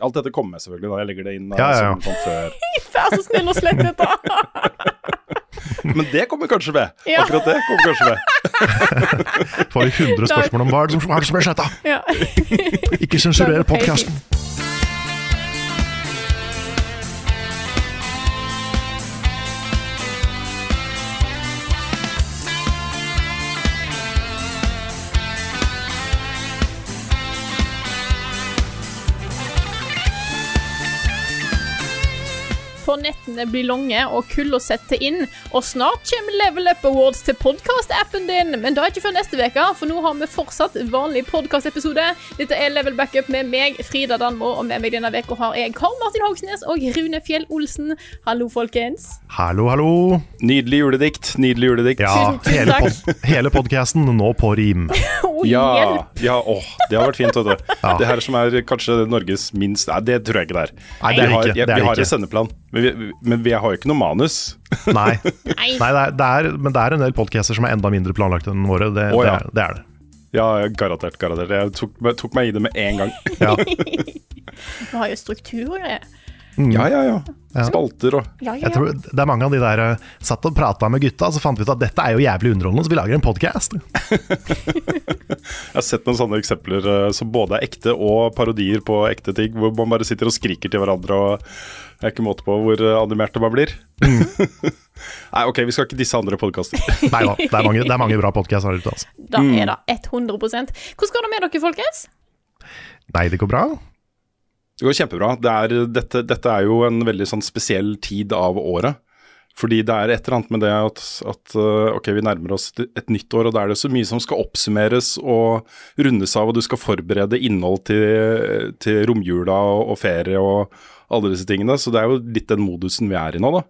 Alt dette kommer med, selvfølgelig. da Jeg legger det inn Ja, ja, ja. som sånn før. Vær så snill og slette dette. Men det kommer kanskje med. Ja. Akkurat det kommer kanskje med. Får vi 100 spørsmål om hva er det som, hva er det som er. Ikke sensurer podkasten. Blir lange og kulda setter inn, og snart kommer Level Up Awards til podkast-appen din. Men da er ikke før neste uke, for nå har vi fortsatt vanlig podkast-episode. Dette er Level Backup med meg, Frida Danmo, og med meg denne uka har jeg Karl Martin Hogsnes og Rune Fjell Olsen. Hallo, folkens. Hallo, hallo. Nydelig juledikt. Nydelig juledikt. Ja, Tusen, tusen hele, pod hele podkasten nå på rim. oh, Ja, ja åh, det har vært fint, vet du. Ja. Det her som er kanskje Norges minst Nei, det tror jeg ikke det er. Nei, det er vi har, det ikke. Det er vi har ikke. en sendeplan, men vi, men vi har jo ikke noe manus. Nei, Nei. Det er, det er, men det er en del podcaster som er enda mindre planlagt enn våre. Det, Å, det, er, det er det. Ja, garantert. garantert Jeg tok, tok meg i det med en gang. Ja. du har jo struktur og greier. Ja, ja, ja. Ja. Spalter og Ja, ja, Jeg tror det er mange av de der eh, satt og prata med gutta, så fant vi ut at dette er jo jævlig underholdende, så vi lager en podkast. Jeg har sett noen sånne eksempler eh, som både er ekte og parodier på ekte ting, hvor man bare sitter og skriker til hverandre og det er ikke måte på hvor eh, animerte man blir. Nei, ok, vi skal ikke disse andre podkaster. Nei da, det er mange, det er mange bra podkaster ute, altså. Da er det 100% Hvordan går det med dere, folkens? Nei, det går bra. Det går kjempebra. Det er, dette, dette er jo en veldig sånn spesiell tid av året. Fordi det er et eller annet med det at, at uh, ok, vi nærmer oss et nytt år, og da er det så mye som skal oppsummeres og rundes av, og du skal forberede innhold til, til romjula og, og ferie og alle disse tingene. Så det er jo litt den modusen vi er i nå, da.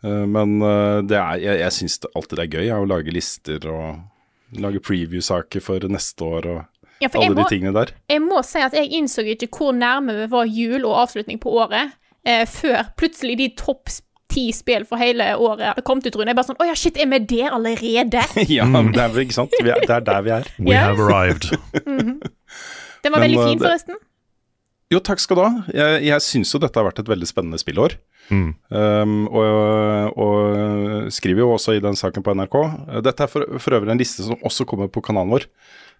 Uh, men det er, jeg, jeg syns alltid det er gøy å lage lister og lage preview-saker for neste år og Ja, for alle må, de tingene der. jeg må si at jeg innså ikke hvor nærme vi var jul og avslutning på året, eh, før plutselig de topp ti spill for hele året hadde kommet ut, Rune. Jeg bare sånn Å ja, shit, er vi der allerede? ja, men det er vel ikke sant? Vi er, det er der vi er. We have arrived. Den var Men, veldig eh, fin, forresten. Jo, takk skal du ha. Jeg, jeg syns jo dette har vært et veldig spennende spillår. Mm. Um, og, og skriver jo også i den saken på NRK. Dette er for, for øvrig en liste som også kommer på kanalen vår.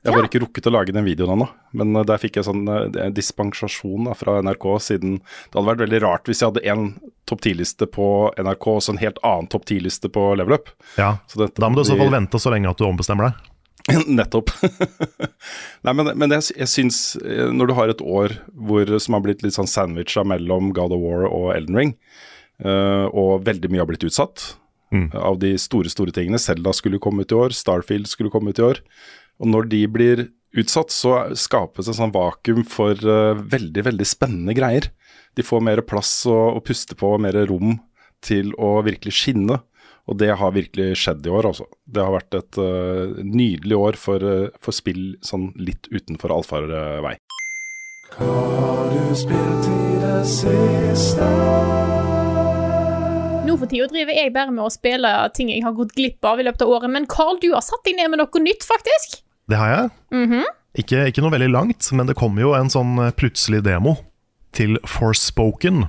Jeg har ja. ikke rukket å lage den videoen ennå, men uh, der fikk jeg sånn uh, dispensasjon da, fra NRK, siden det hadde vært veldig rart hvis jeg hadde en topp 10-liste på NRK og så en helt annen topp 10-liste på Level Up. Ja. Så dette Da må du i så fall vente så lenge at du ombestemmer deg. Nettopp. Nei, men, men jeg, jeg syns eh, når du har et år hvor, som har blitt litt sånn sandwicha mellom God of War og Elden Ring, uh, og veldig mye har blitt utsatt Mm. av de store, store tingene Selda skulle komme ut i år, Starfield skulle komme ut i år. Og når de blir utsatt, så skapes et sånn vakuum for uh, veldig, veldig spennende greier. De får mer plass å, å puste på, mer rom til å virkelig skinne. Og det har virkelig skjedd i år, altså. Det har vært et uh, nydelig år for, uh, for spill sånn litt utenfor allfarvei. Nå for tida driver jeg bare med å spille ting jeg har gått glipp av i løpet av året. Men Carl, du har satt deg ned med noe nytt, faktisk. Det har jeg. Mhm. ikke, ikke noe veldig langt, men det kom jo en sånn eh, plutselig demo til Forspoken,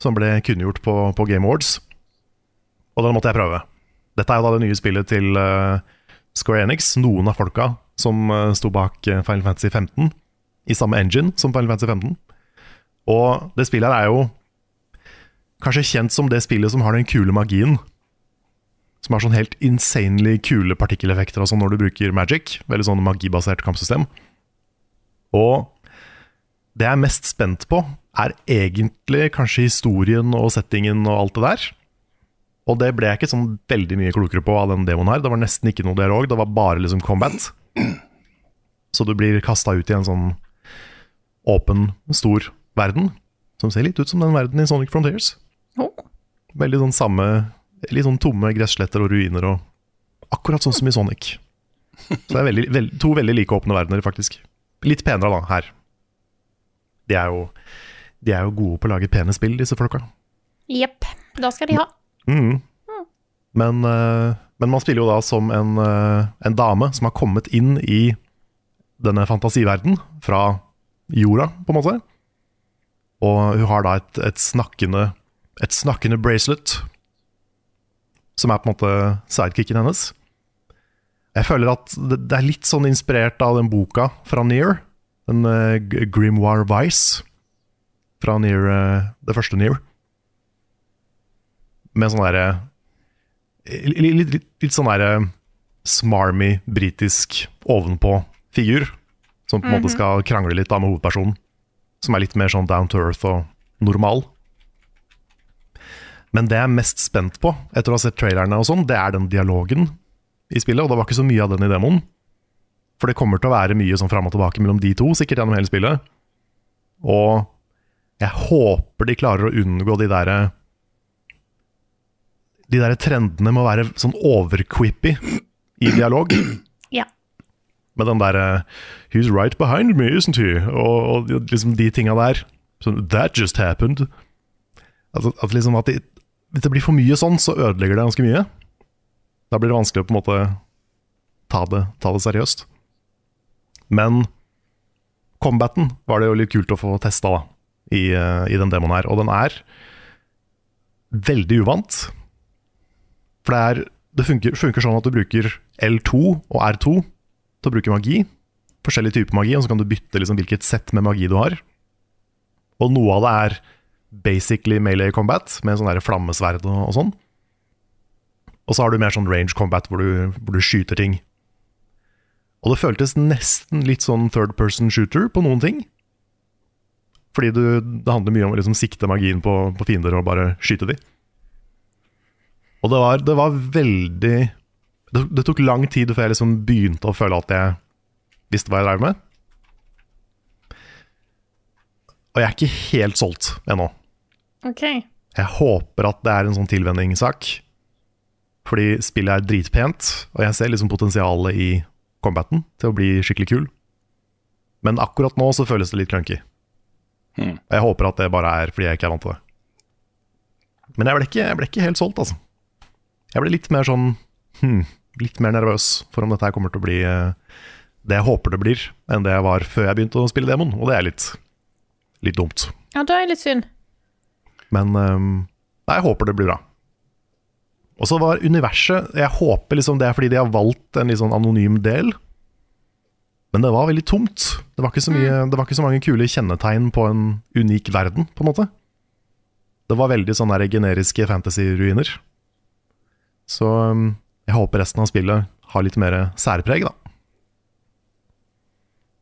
som ble kunngjort på, på Game Awards. Og den måtte jeg prøve. Dette er jo da det nye spillet til uh, Square Enix, noen av folka som uh, sto bak Final Fantasy 15, i samme engine som Final Fantasy 15. Og det spillet her er jo kanskje kjent som det spillet som har den kule magien. Som har sånn helt insanely kule partikkeleffekter og sånn når du bruker magic. Veldig sånn magibasert kampsystem. Og det jeg er mest spent på, er egentlig kanskje historien og settingen og alt det der. Og det ble jeg ikke sånn veldig mye klokere på av den demoen her. Det var nesten ikke noe dialog, det var bare liksom combat. Så du blir kasta ut i en sånn åpen, stor verden. som ser litt ut som den verden i Sonic Frontiers. Veldig sånn samme Litt sånn tomme gressletter og ruiner og Akkurat sånn som i Sonic. Så det er veldig, veld, to veldig like åpne verdener, faktisk. Litt penere, da, her. De er jo, de er jo gode på å lage pene spill, disse folka. Jepp. Da skal de ha. Mhm. Men, eh, men man spiller jo da som en, eh, en dame som har kommet inn i denne fantasiverden fra jorda, på en måte. Og hun har da et, et, snakkende, et snakkende bracelet, som er på en måte sidekicken hennes. Jeg føler at det, er litt sånn inspirert av den boka fra Near, den uh, Grimoire Vice fra Near, uh, det første Near. Med sånn derre litt, litt, litt, litt sånn derre smarmy, britisk ovenpå-figur. Som på en måte skal krangle litt da med hovedpersonen. Som er litt mer sånn down to earth og normal. Men det jeg er mest spent på, etter å ha sett trailerne, og sånn, det er den dialogen i spillet. Og det var ikke så mye av den i demoen. For det kommer til å være mye sånn fram og tilbake mellom de to, sikkert gjennom hele spillet. Og jeg håper de klarer å unngå de derre De derre trendene med å være sånn overquippy i dialog. Ja. Med den derre He's right behind me, isn't he? Og, og liksom de tinga der. Sånn That just happened. Altså, at liksom at de, Hvis det blir for mye sånn, så ødelegger det ganske mye. Da blir det vanskelig å på en måte ta det, ta det seriøst. Men combaten var det jo litt kult å få testa da, i, eh, i den demoen her. Og den er veldig uvant. For det, er, det funker, funker sånn at du bruker L2 og R2 til å bruke magi. Forskjellige typer magi, og så kan du bytte liksom hvilket sett med magi du har. Og noe av det er basically melee combat, med sånn flammesverd og, og sånn. Og så har du mer sånn range combat, hvor du, hvor du skyter ting. Og det føltes nesten litt sånn third person shooter på noen ting. Fordi du, det handler mye om å liksom sikte magien på, på fiender og bare skyte de. Og det var, det var veldig det, det tok lang tid før jeg liksom begynte å føle at jeg visste hva jeg drev med. Og jeg er ikke helt solgt ennå. OK. Jeg håper at det er en sånn tilvenningssak. Fordi spillet er dritpent, og jeg ser liksom potensialet i combaten til å bli skikkelig kul. Men akkurat nå så føles det litt clunky. Hmm. Jeg håper at det bare er fordi jeg ikke er vant til det. Men jeg ble ikke, jeg ble ikke helt solgt, altså. Jeg ble litt mer sånn hmm, Litt mer nervøs for om dette her kommer til å bli eh, det jeg håper det blir, enn det jeg var før jeg begynte å spille demon, Og det er litt, litt dumt. Ja, det er litt synd. Men um, nei, jeg håper det blir bra. Og så var universet Jeg håper liksom det er fordi de har valgt en litt sånn anonym del. Men det var veldig tomt. Det var mye, det var ikke så mange kule kjennetegn på en unik verden, på en måte. Det var veldig sånne generiske fantasy-ruiner. Så ehm, jeg håper resten av spillet har litt mer særpreg, da.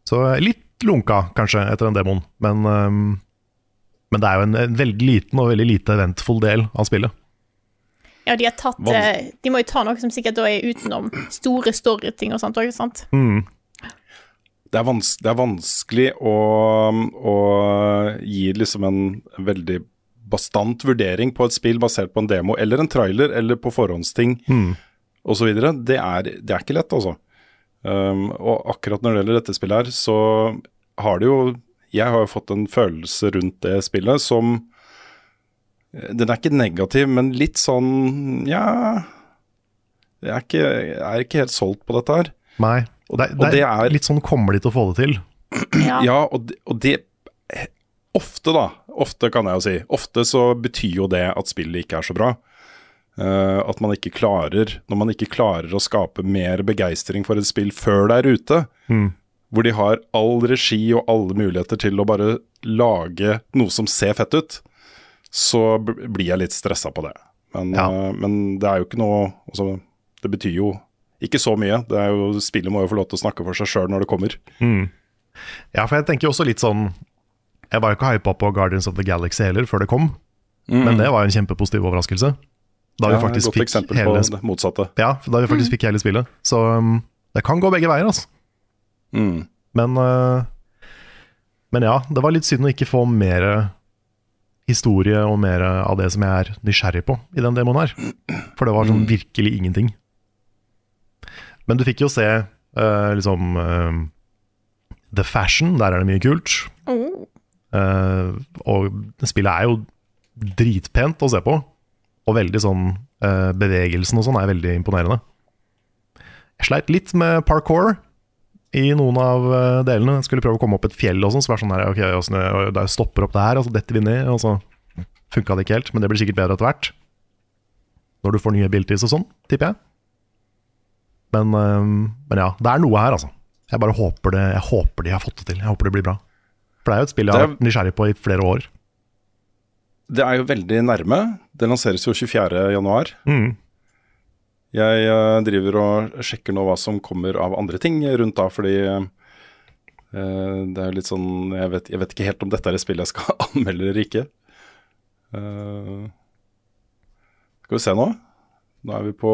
Så litt lunka, kanskje, etter den demoen. Men, ehm, men det er jo en, en veldig liten og veldig lite eventfull del av spillet. Ja, de har tatt Hva- eh, De må jo ta noe som sikkert da er utenom store storyting og sånt òg, sant? Mm. Det er, vans det er vanskelig å, å gi liksom en veldig bastant vurdering på et spill basert på en demo eller en trailer eller på forhåndsting Mm. osv. Det, er- det er ikke lett, altså. Um, og akkurat når det gjelder dette spillet her, så har det jo Jeg har jo fått en følelse rundt det spillet som Den er ikke negativ, men litt sånn Ja Jeg er ikke, jeg er ikke helt solgt på dette her. Nei. Og- det, og det, det er er- litt sånn kommer de til å få det til? Ja. Ja, og det, og det Ofte, da. Ofte kan jeg jo si. Ofte så betyr jo det at spillet ikke er så bra. Uh, at man ikke klarer Når man ikke klarer å skape mer begeistring for et spill før det er ute, Mm. Hvor de har all regi og alle muligheter til å bare lage noe som ser fett ut, så blir jeg litt stressa på det. Men, Ja. eh, men det er jo ikke noe altså, Det betyr jo ikke så mye. Det er jo, spillet må jo få lov til å snakke for seg sjøl når det kommer. Mm. Ja, for jeg tenker også litt sånn Jeg var jo ikke hypa på Guardians of the Galaxy heller før det kom, men det var jo en kjempepositiv overraskelse. Da vi Ja, faktisk fikk hele, motsatte. ja, da vi faktisk fikk hele spillet. Så um, det kan gå begge veier, altså. Mm. Men, uh, men ja, det var litt synd å ikke få mer historie og mer av det som jeg er nysgjerrig på i den demoen her. For det var sånn virkelig ingenting. Men du fikk jo se uh, liksom uh, The Fashion, der er det mye kult. Eh, og spillet er jo dritpent å se på. Og veldig sånn eh, Bevegelsen og sånn er veldig imponerende. Jeg sleit litt med parkour i noen av eh, delene. Skulle prøve å komme opp et fjell og sånn, så var det sånn her, ok, da stopper opp det her, og så detter vi ned, og så funka det ikke helt. Men det blir sikkert bedre etter hvert. Når du får nye abilities og sånn, tipper jeg. Men, eh, men ja, det er noe her, altså. Jeg bare håper det, jeg håper de har fått det til. Jeg håper det blir bra. For det er jo et spill jeg har vært nysgjerrig på i flere år. Det er jo veldig nærme. Det lanseres jo 24. januar. Mm. Jeg eh, driver og sjekker nå hva som kommer av andre ting rundt da, fordi eh, det er litt sånn jeg vet, jeg vet ikke helt om dette er et spill jeg skal anmelde eller ikke. Uh, skal vi se nå. Nå er vi på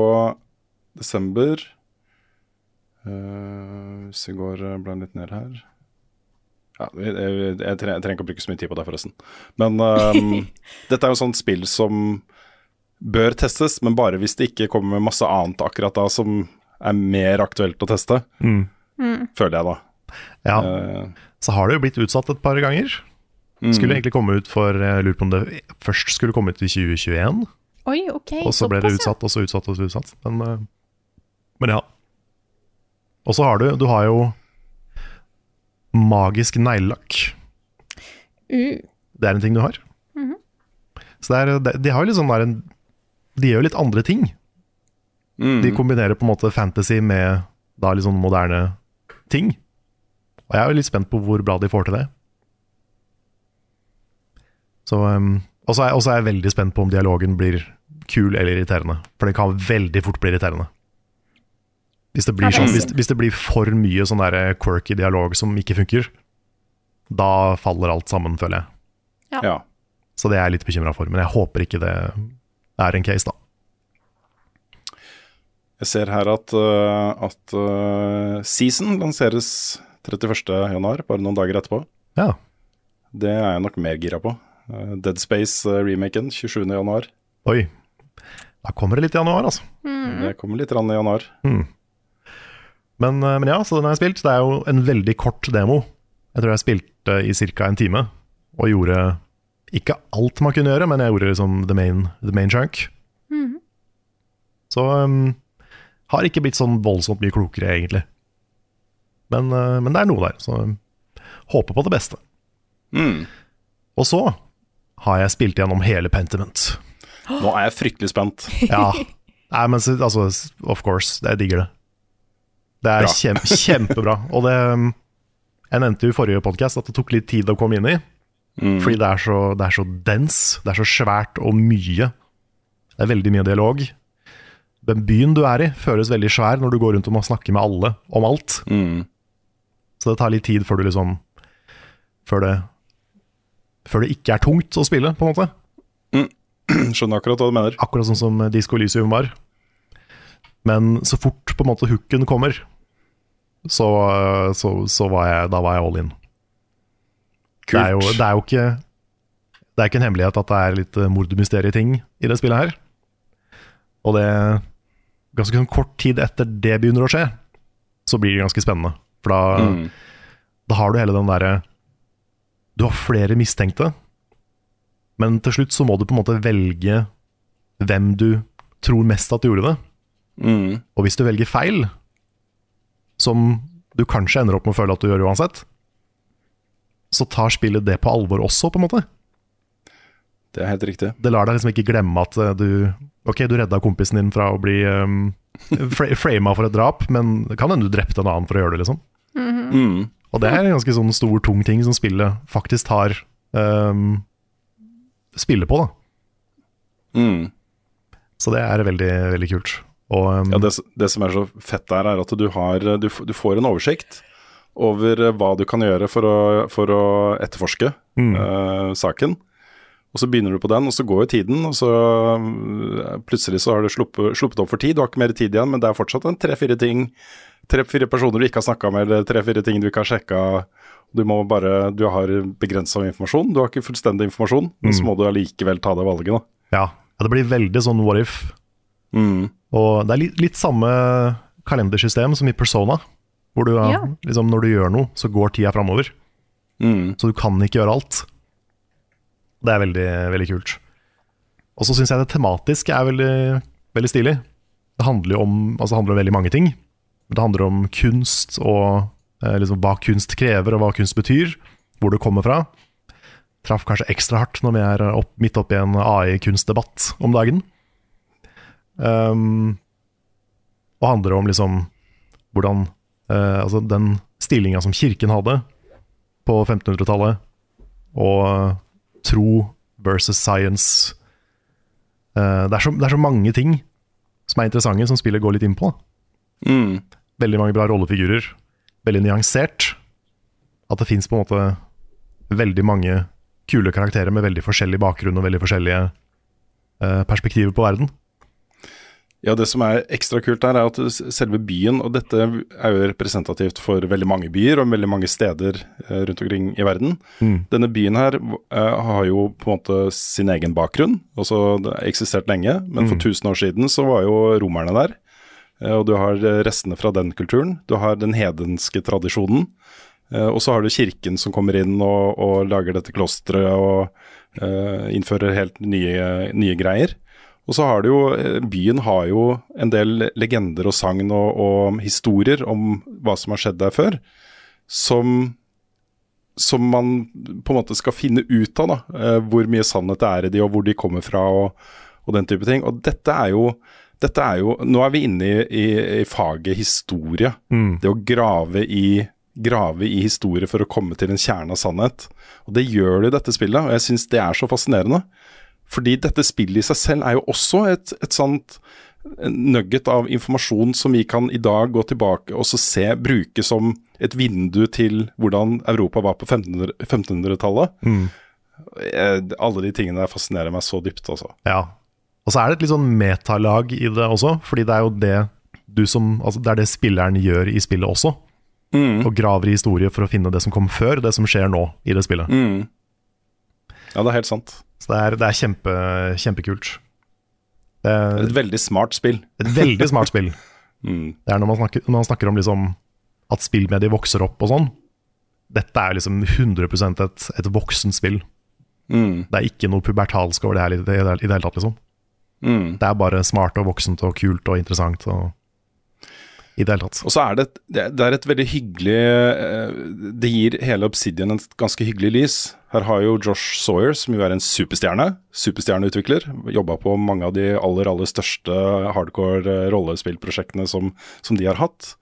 desember. Uh, hvis vi går blar litt ned her ja, jeg, jeg, jeg, trenger, ikke å bruke så mye tid på det, forresten. Men um, dette er jo et sånt spill som bør testes, men bare hvis det ikke kommer med masse annet akkurat da som er mer aktuelt å teste, Mm. føler jeg da. Ja, Uh, så har det jo blitt utsatt et par ganger. mm. Skulle egentlig komme ut for Jeg lurer på om det først skulle komme ut i 2021, Oi, OK. og så ble det utsatt, og så utsatt, og så utsatt. Men, uh, men ja. Og så har du Du har jo magisk neglelakk. Uh, Det er en ting du har. Så det er, de, de har jo litt sånn der en De gjør jo litt andre ting. mm. De kombinerer på en måte fantasy med da litt sånn moderne ting. Og jeg er jo litt spent på hvor bra de får til det. Så, um, og så er, er jeg veldig spent på om dialogen blir kul eller irriterende. For det kan veldig fort bli irriterende. Hvis det blir, sånn, hvis, hvis det blir for mye sånn der quirky dialog som ikke funker, da faller alt sammen, føler jeg. Ja. Så det er jeg litt bekymra for. Men jeg håper ikke det er en case, da. Jeg ser her at, eh, at eh, Season lanseres 31.1, bare noen dager etterpå. Ja. Det er jeg nok mer gira på. Eh, Dead Space-remaken 27.1. Oi. Da kommer det litt i januar, altså. Det kommer litt i januar. Men, eh, men ja, så den har jeg spilt. Det er jo en veldig kort demo. Jeg tror jeg spilte i ca. en time, og gjorde ikke alt man kunne gjøre, men jeg gjorde liksom the main, the main chunk. Så um, har ikke blitt sånn voldsomt mye klokere, egentlig. Men, uh, men det er noe der, så um, håper på det beste. Mm. Og så har jeg spilt gjennom hele Pentiment. Nå er jeg fryktelig spent. Ja. Nei, men så- altså, of course, jeg digger det. Det er kjem, kjempebra. Og det um, Jeg nevnte jo i forrige podkast at det tok litt tid å komme inn i. Fordi det er, så, det er så dens, det er så svært og mye. Det er veldig mye dialog. Den byen du er i, føles veldig svær når du går rundt og må snakke med alle om alt. Mm. Så det tar litt tid før du liksom Før det Før det ikke er tungt å spille, på en måte. Skjønner akkurat hva du mener. Akkurat sånn som Disco Elysium var. Men så fort på en måte hooken kommer, så, så, så var jeg, da var jeg all in. Det er, jo, det er jo ikke Det er ikke en hemmelighet at det er litt eh, mordmysterieting i det spillet her. Og det Ganske sånn kort tid etter det begynner å skje, så blir det ganske spennende. For da, Mm. da har du hele den derre Du har flere mistenkte, men til slutt så må du på en måte velge hvem du tror mest at du gjorde det. Mm. Og hvis du velger feil, som du kanskje ender opp med å føle at du gjør uansett, så tar spillet det på alvor også, på en måte. Det er helt riktig. Det lar deg liksom ikke glemme at eh, du Ok, du redda kompisen din fra å bli um, fra frama for et drap, men det kan hende du drepte en annen for å gjøre det, liksom. Mm. Og det er en ganske sånn stor, tung ting som spillet faktisk tar um, Spiller på, da. Mm. Så det er veldig, veldig kult. Og um, Ja, det, det som er så fett der, er at du, har, du, du får en oversikt over eh, hva du kan gjøre for å, for å etterforske Mm. uh, saken. Og så begynner du på den, og så går jo tiden, og så eh, plutselig så har du sluppet, sluppet opp for tid. Du har ikke mer tid igjen, men det er fortsatt en tre-fire ting, tre-fire personer du ikke har snakka med, eller tre-fire ting du ikke har sjekka. Du må bare Du har begrensa informasjon. Du har ikke fullstendig informasjon, men så må du allikevel ta det valget, da. Ja, ja, det blir veldig sånn what if. Mm. Og det er litt, litt samme kalendersystem som i Persona. Hvor du, Ja. liksom, når du gjør noe, så går tida framover. Mm. Så du kan ikke gjøre alt. Det er veldig, veldig kult. Og så syns jeg det tematisk er veldig, veldig stilig. Det handler jo om, altså handler om veldig mange ting. Det handler om kunst og eh, liksom hva kunst krever, og hva kunst betyr. Hvor det kommer fra. Traff kanskje ekstra hardt når vi er opp, midt oppi en AI-kunstdebatt om dagen. Um, og handler om liksom hvordan eh, Altså den stillinga som kirken hadde på 1500-tallet, og tro versus science. Eh, det, er så, det er så mange ting som er interessante, som spillet går litt inn på. Mm. Veldig mange bra rollefigurer. Veldig nyansert. At det fins på en måte veldig mange kule karakterer med veldig forskjellig bakgrunn og veldig forskjellige eh, perspektiver på verden. Ja, det som er ekstra kult her, er at selve byen, og dette er jo representativt for veldig mange byer og veldig mange steder eh, rundt omkring i verden. Denne byen her eh, har jo på en måte sin egen bakgrunn, Altså, det har eksistert lenge, men for 1000 år siden så var jo romerne der. Eh, og du har restene fra den kulturen. Du har den hedenske tradisjonen. Og så har du kirken som kommer inn og, og lager dette klosteret og uh, innfører helt nye, nye greier. Og så har det jo, eh, byen har jo en del legender og sagn og, og historier om hva som har skjedd der før, som, som man på en måte skal finne ut av, da. eh, Hvor mye sannhet det er i de, og hvor de kommer fra, og, og den type ting. Og dette er jo dette er jo, Nå er vi inne i, i, i faget historie. Det å grave i, grave i historie for å komme til en kjerne av sannhet. Og det gjør det i dette spillet, og jeg syns det er så fascinerende. Fordi dette spillet i seg selv er jo også et, et sånt nugget av informasjon som vi kan i dag gå tilbake og så se, bruke som et vindu til hvordan Europa var på 1500 1500-tallet. Eh, Alle de tingene der fascinerer meg så dypt, altså. Ja. Og så er det et litt sånn metalag i det også, fordi det er jo det du som Altså det er det spilleren gjør i spillet også. Og graver i historie for å finne det som kom før, det som skjer nå i det spillet. Ja, det er helt sant. Så det er, det er kjempe, kjempekult. Det Det er er et veldig smart spill. et veldig smart spill. Mm. Det er når man snakker, når man snakker om liksom at spillmedier vokser opp og sånn. Dette er liksom 100 et, et voksent spill. Mm. Det er ikke noe pubertalsk over det her i det, i det hele tatt, liksom. Mm. Det er bare smart og voksent og kult og interessant og i det hele tatt. Og så er det, det er et veldig hyggelig eh, Det gir hele Obsidian et ganske hyggelig lys. Her har jo Josh Sawyer, som jo er en superstjerne, superstjerneutvikler, jobba på mange av de aller, aller største hardcore eh, rollespillprosjektene som, som de har hatt.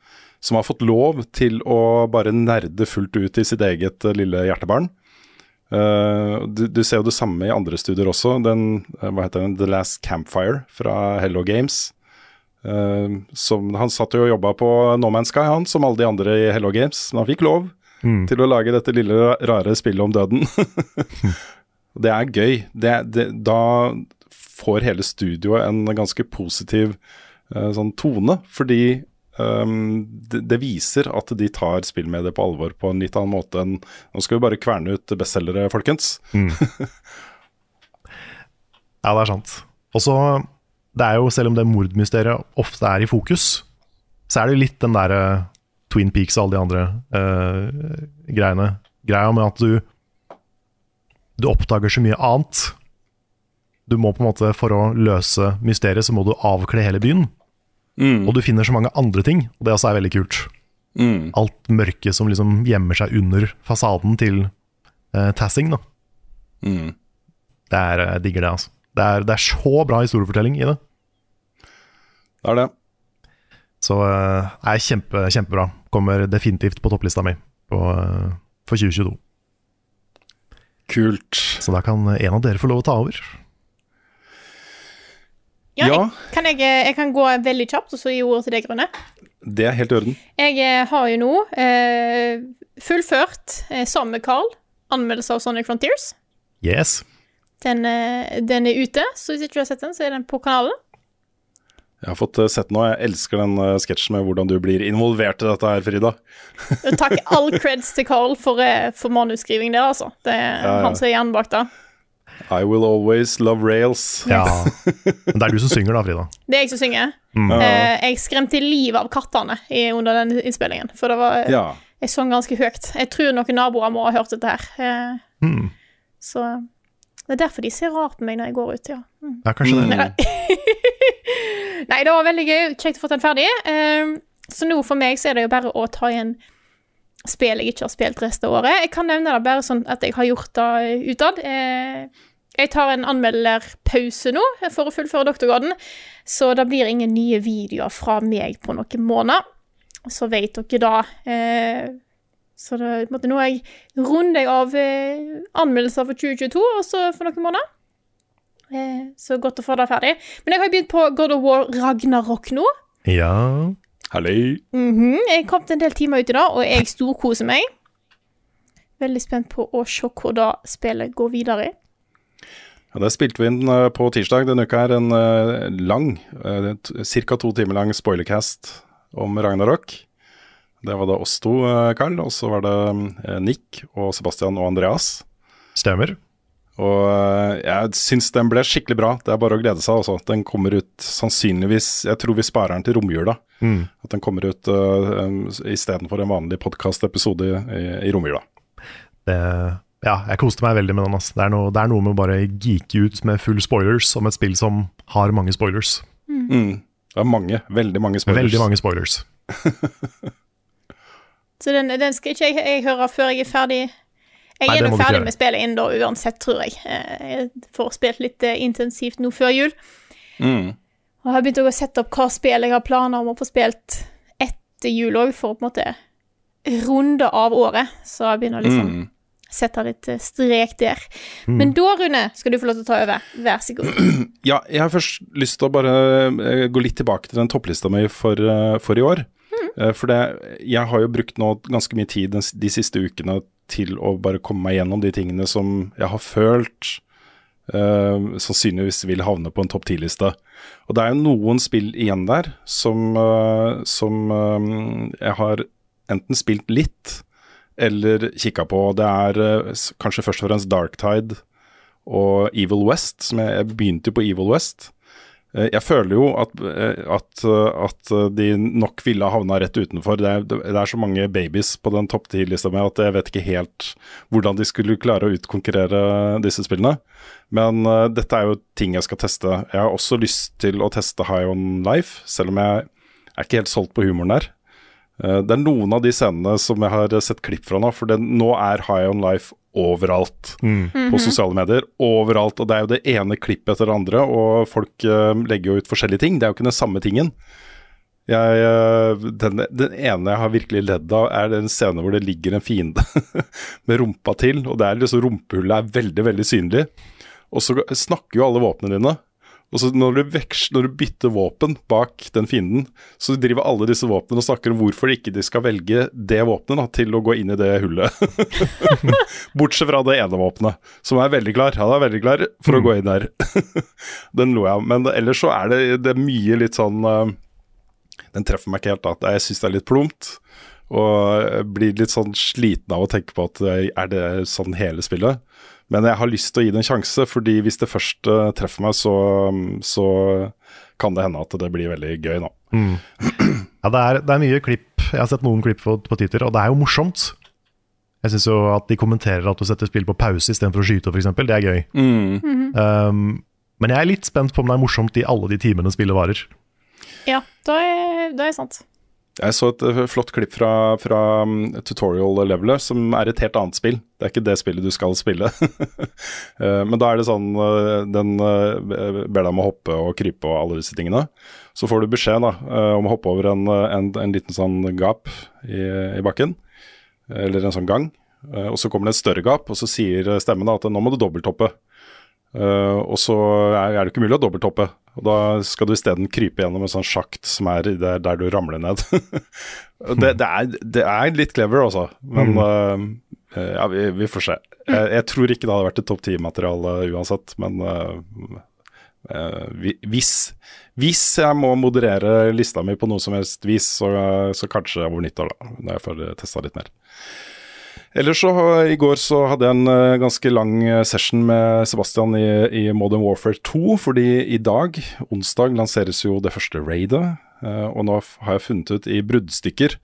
Som har fått lov til å bare nerde fullt ut i sitt eget eh, lille hjertebarn. Uh, du, du ser jo det samme i andre studier også. Den, hva heter den, The Last Campfire fra Hello Games. Eh, som, han satt jo og jobba på No Man's Sky, han, som alle de andre i Hello Games. Men han fikk lov til å lage dette lille, rare spillet om døden. det er gøy. Det, det, da får hele studioet en ganske positiv uh, sånn tone, fordi um, det, det viser at de tar spillmediet på alvor på en litt annen måte enn Nå skal vi bare kverne ut bestselgere, folkens. Ja, det er sant. Og så, det er jo, selv om det mordmysteriet ofte er i fokus, så er det jo litt den derre Twin Peaks og alle de andre uh, greiene. Greia med at du Du oppdager så mye annet. Du må på en måte, For å løse mysteriet, så må du avkle hele byen. Og du finner så mange andre ting, og det også er veldig kult. Mm. Alt mørket som liksom gjemmer seg under fasaden til uh, Tassing. da Mm. Det er, jeg digger det, altså. Det er, det er så bra historiefortelling i det. Det er det. Så uh, er kjempe, kjempebra. Kommer definitivt på topplista mi på, uh, for 2022. Kult. Så da kan en av dere få lov å ta over. Ja, Ja. Jeg, kan jeg, eh, jeg kan gå veldig kjapt, og så gi ordet til deg, Rune. Det er helt i orden. Jeg har jo nå uh, fullført, eh, sammen med Carl, anmeldelse av Sonic Frontiers. Yes. Den, eh, den er ute, så hvis ikke du har sett den, så er den på kanalen. Jeg har fått sett den noe. Jeg elsker den eh, sketsjen med hvordan du blir involvert i dette her, Frida. Takk all creds til Carl for, eh, for manusskriving der, altså. Det er ja. han som er hjernen bak det. I will always love rails. Ja. Men det er du som synger da, Frida. Det er jeg som synger. Mm. Uh, jeg skremte livet av kattene under den innspillingen, for det var Ja. Jeg sang ganske høyt. Jeg tror noen naboer må ha hørt dette her. Uh, Mm. Så det er derfor de ser rart på meg når jeg går ut, ja. Ja, kanskje det. Nei, det var veldig gøy. Kjekt å få den ferdig. Um, så nå for meg så er det jo bare å ta igjen spill jeg ikke har spilt resten av året. Jeg kan nevne det bare sånn at jeg har gjort det utad. Eh, jeg tar en anmelderpause nå for å fullføre doktorgraden, så det blir ingen nye videoer fra meg på noen måneder. Så vet dere da. Eh, så det, på en måte, nå er jeg, runder jeg av eh, anmeldelser for 2022, og så for noen måneder. Eh, så godt å få det ferdig. Men jeg har jo begynt på God of War Ragnarok nå. Ja. Hallo. -hmm. Jeg kom til en del timer ut i dag, og jeg storkoser meg. Veldig spent på å se hvor da spillet går videre. Ja, det spilte vi inn eh, på tirsdag denne uka her. En eh, lang, ca. to timer lang spoilercast om Ragnarok. Det var da oss to, eh, Carl. Og så var det eh, Nick og Sebastian og Andreas. Stemmer. Og eh, jeg syns den ble skikkelig bra. Det er bare å glede seg. Også. Den kommer ut sannsynligvis Jeg tror vi sparer den til romjula. Mm. At den kommer ut uh, istedenfor en vanlig podkastepisode i, i romjula. Det, ja, jeg koste meg veldig med den. Altså. Det er, noe, det er noe med å bare geeke ut med full spoilers om et spill som har mange spoilers. Mm. Det er mange, veldig mange spoilers. Veldig mange spoilers. Så den, den skal ikke jeg, jeg høre før jeg er ferdig. Jeg er ikke ferdig med spillet innen da uansett, tror jeg. Eh, Jeg får spilt litt eh, intensivt nå før jul. Mm. Og jeg har begynt å sette opp hva spill jeg har planer om å få spilt etter jul òg, for å på en måte runde av året. Så jeg begynner liksom Mm. sette litt eh, strek der. Mm. Men da, Rune, skal du få lov til å ta over. Vær så god. Ja, jeg har først lyst til å bare gå litt tilbake til den topplista mi for, for i år. Eh, For det, jeg har jo brukt nå ganske mye tid de siste ukene til å bare komme meg gjennom de tingene som jeg har følt uh, sannsynligvis vil havne på en topp ti-liste. Og det er jo noen spill igjen der som, uh, som uh, jeg har enten spilt litt eller kikka på. Det er kanskje først og fremst Darktide og Evil West, som jeg, jeg begynte på Evil West. Eh, Jeg føler jo at, eh, at, eh, at de nok ville ha havna rett utenfor. Det er, det er så mange babies på den topp 10-lista mi at jeg vet ikke helt hvordan de skulle klare å utkonkurrere disse spillene. Men uh, dette er jo ting jeg skal teste. Jeg har også lyst til å teste High On Life, selv om jeg er ikke helt solgt på humoren der. Uh, Det er noen av de scenene som jeg har sett klipp fra nå, for det, nå er High On Life overalt på sosiale medier. Overalt. Og det er jo det ene klippet etter det andre, og folk uh, legger jo ut forskjellige ting. Det er jo ikke den samme tingen. Jeg, uh, den, den ene jeg har virkelig ledd av, er den scenen hvor det ligger en fiende med rumpa til, og det er liksom rumpehullet er veldig, veldig synlig. Og så snakker jo alle våpnene dine. Og så når du, veksler, når du bytter våpen bak den fienden, så driver alle disse våpnene og snakker om hvorfor ikke de skal velge det våpenet da, til å gå inn i det hullet. Bortsett fra det ene våpenet, som er veldig klar. Han er veldig klar for å gå inn der. den lo jeg av. Men ellers så er det, det er mye litt sånn uh, Den treffer meg ikke helt. da. Jeg syns det er litt plumpt. Og blir litt sånn sliten av å tenke på at er det sånn hele spillet? Men jeg har lyst til å gi det en sjanse, fordi hvis det først uh, treffer meg, så, så kan det hende at det blir veldig gøy nå. Ja, det er, det er mye klipp. Jeg har sett noen klipp på, på Twitter, og det er jo morsomt. Jeg syns jo at de kommenterer at du setter spill på pause istedenfor å skyte, f.eks. Det er gøy. Um, men jeg er litt spent på om det er morsomt i alle de timene spillet varer. Ja, da er, da er sant. Jeg så et eh, flott klipp fra, fra um, tutorial-levelet, som er et helt annet spill. Det er ikke det spillet du skal spille. Eh, Men da er det sånn eh, Den ber deg om å hoppe og krype og alle disse tingene. Så får du beskjed da, om å hoppe over en, en, en liten sånn gap i, i bakken. Eller en sånn gang. Og så kommer det et større gap, og så sier stemmen da at nå må du dobbelthoppe. Og så er, det ikke mulig å dobbelttoppe. Og da skal du isteden krype gjennom en sånn sjakt som er der, der du ramler ned. Det, det, er, det er litt clever, altså. Men mm. uh, ja, vi, vi får se. Jeg, jeg tror ikke det hadde vært et topp ti-materiale uansett, men uh, uh, hvis, hvis jeg må moderere lista mi på noe som helst vis, så, så kanskje over nyttår, da. Når jeg får testa litt mer. Ellers så I går så hadde jeg en eh, ganske lang eh, session med Sebastian i, i Modern Warfare 2. Fordi i dag, onsdag, lanseres jo det første raidet. eh, og nå har jeg funnet ut i bruddstykker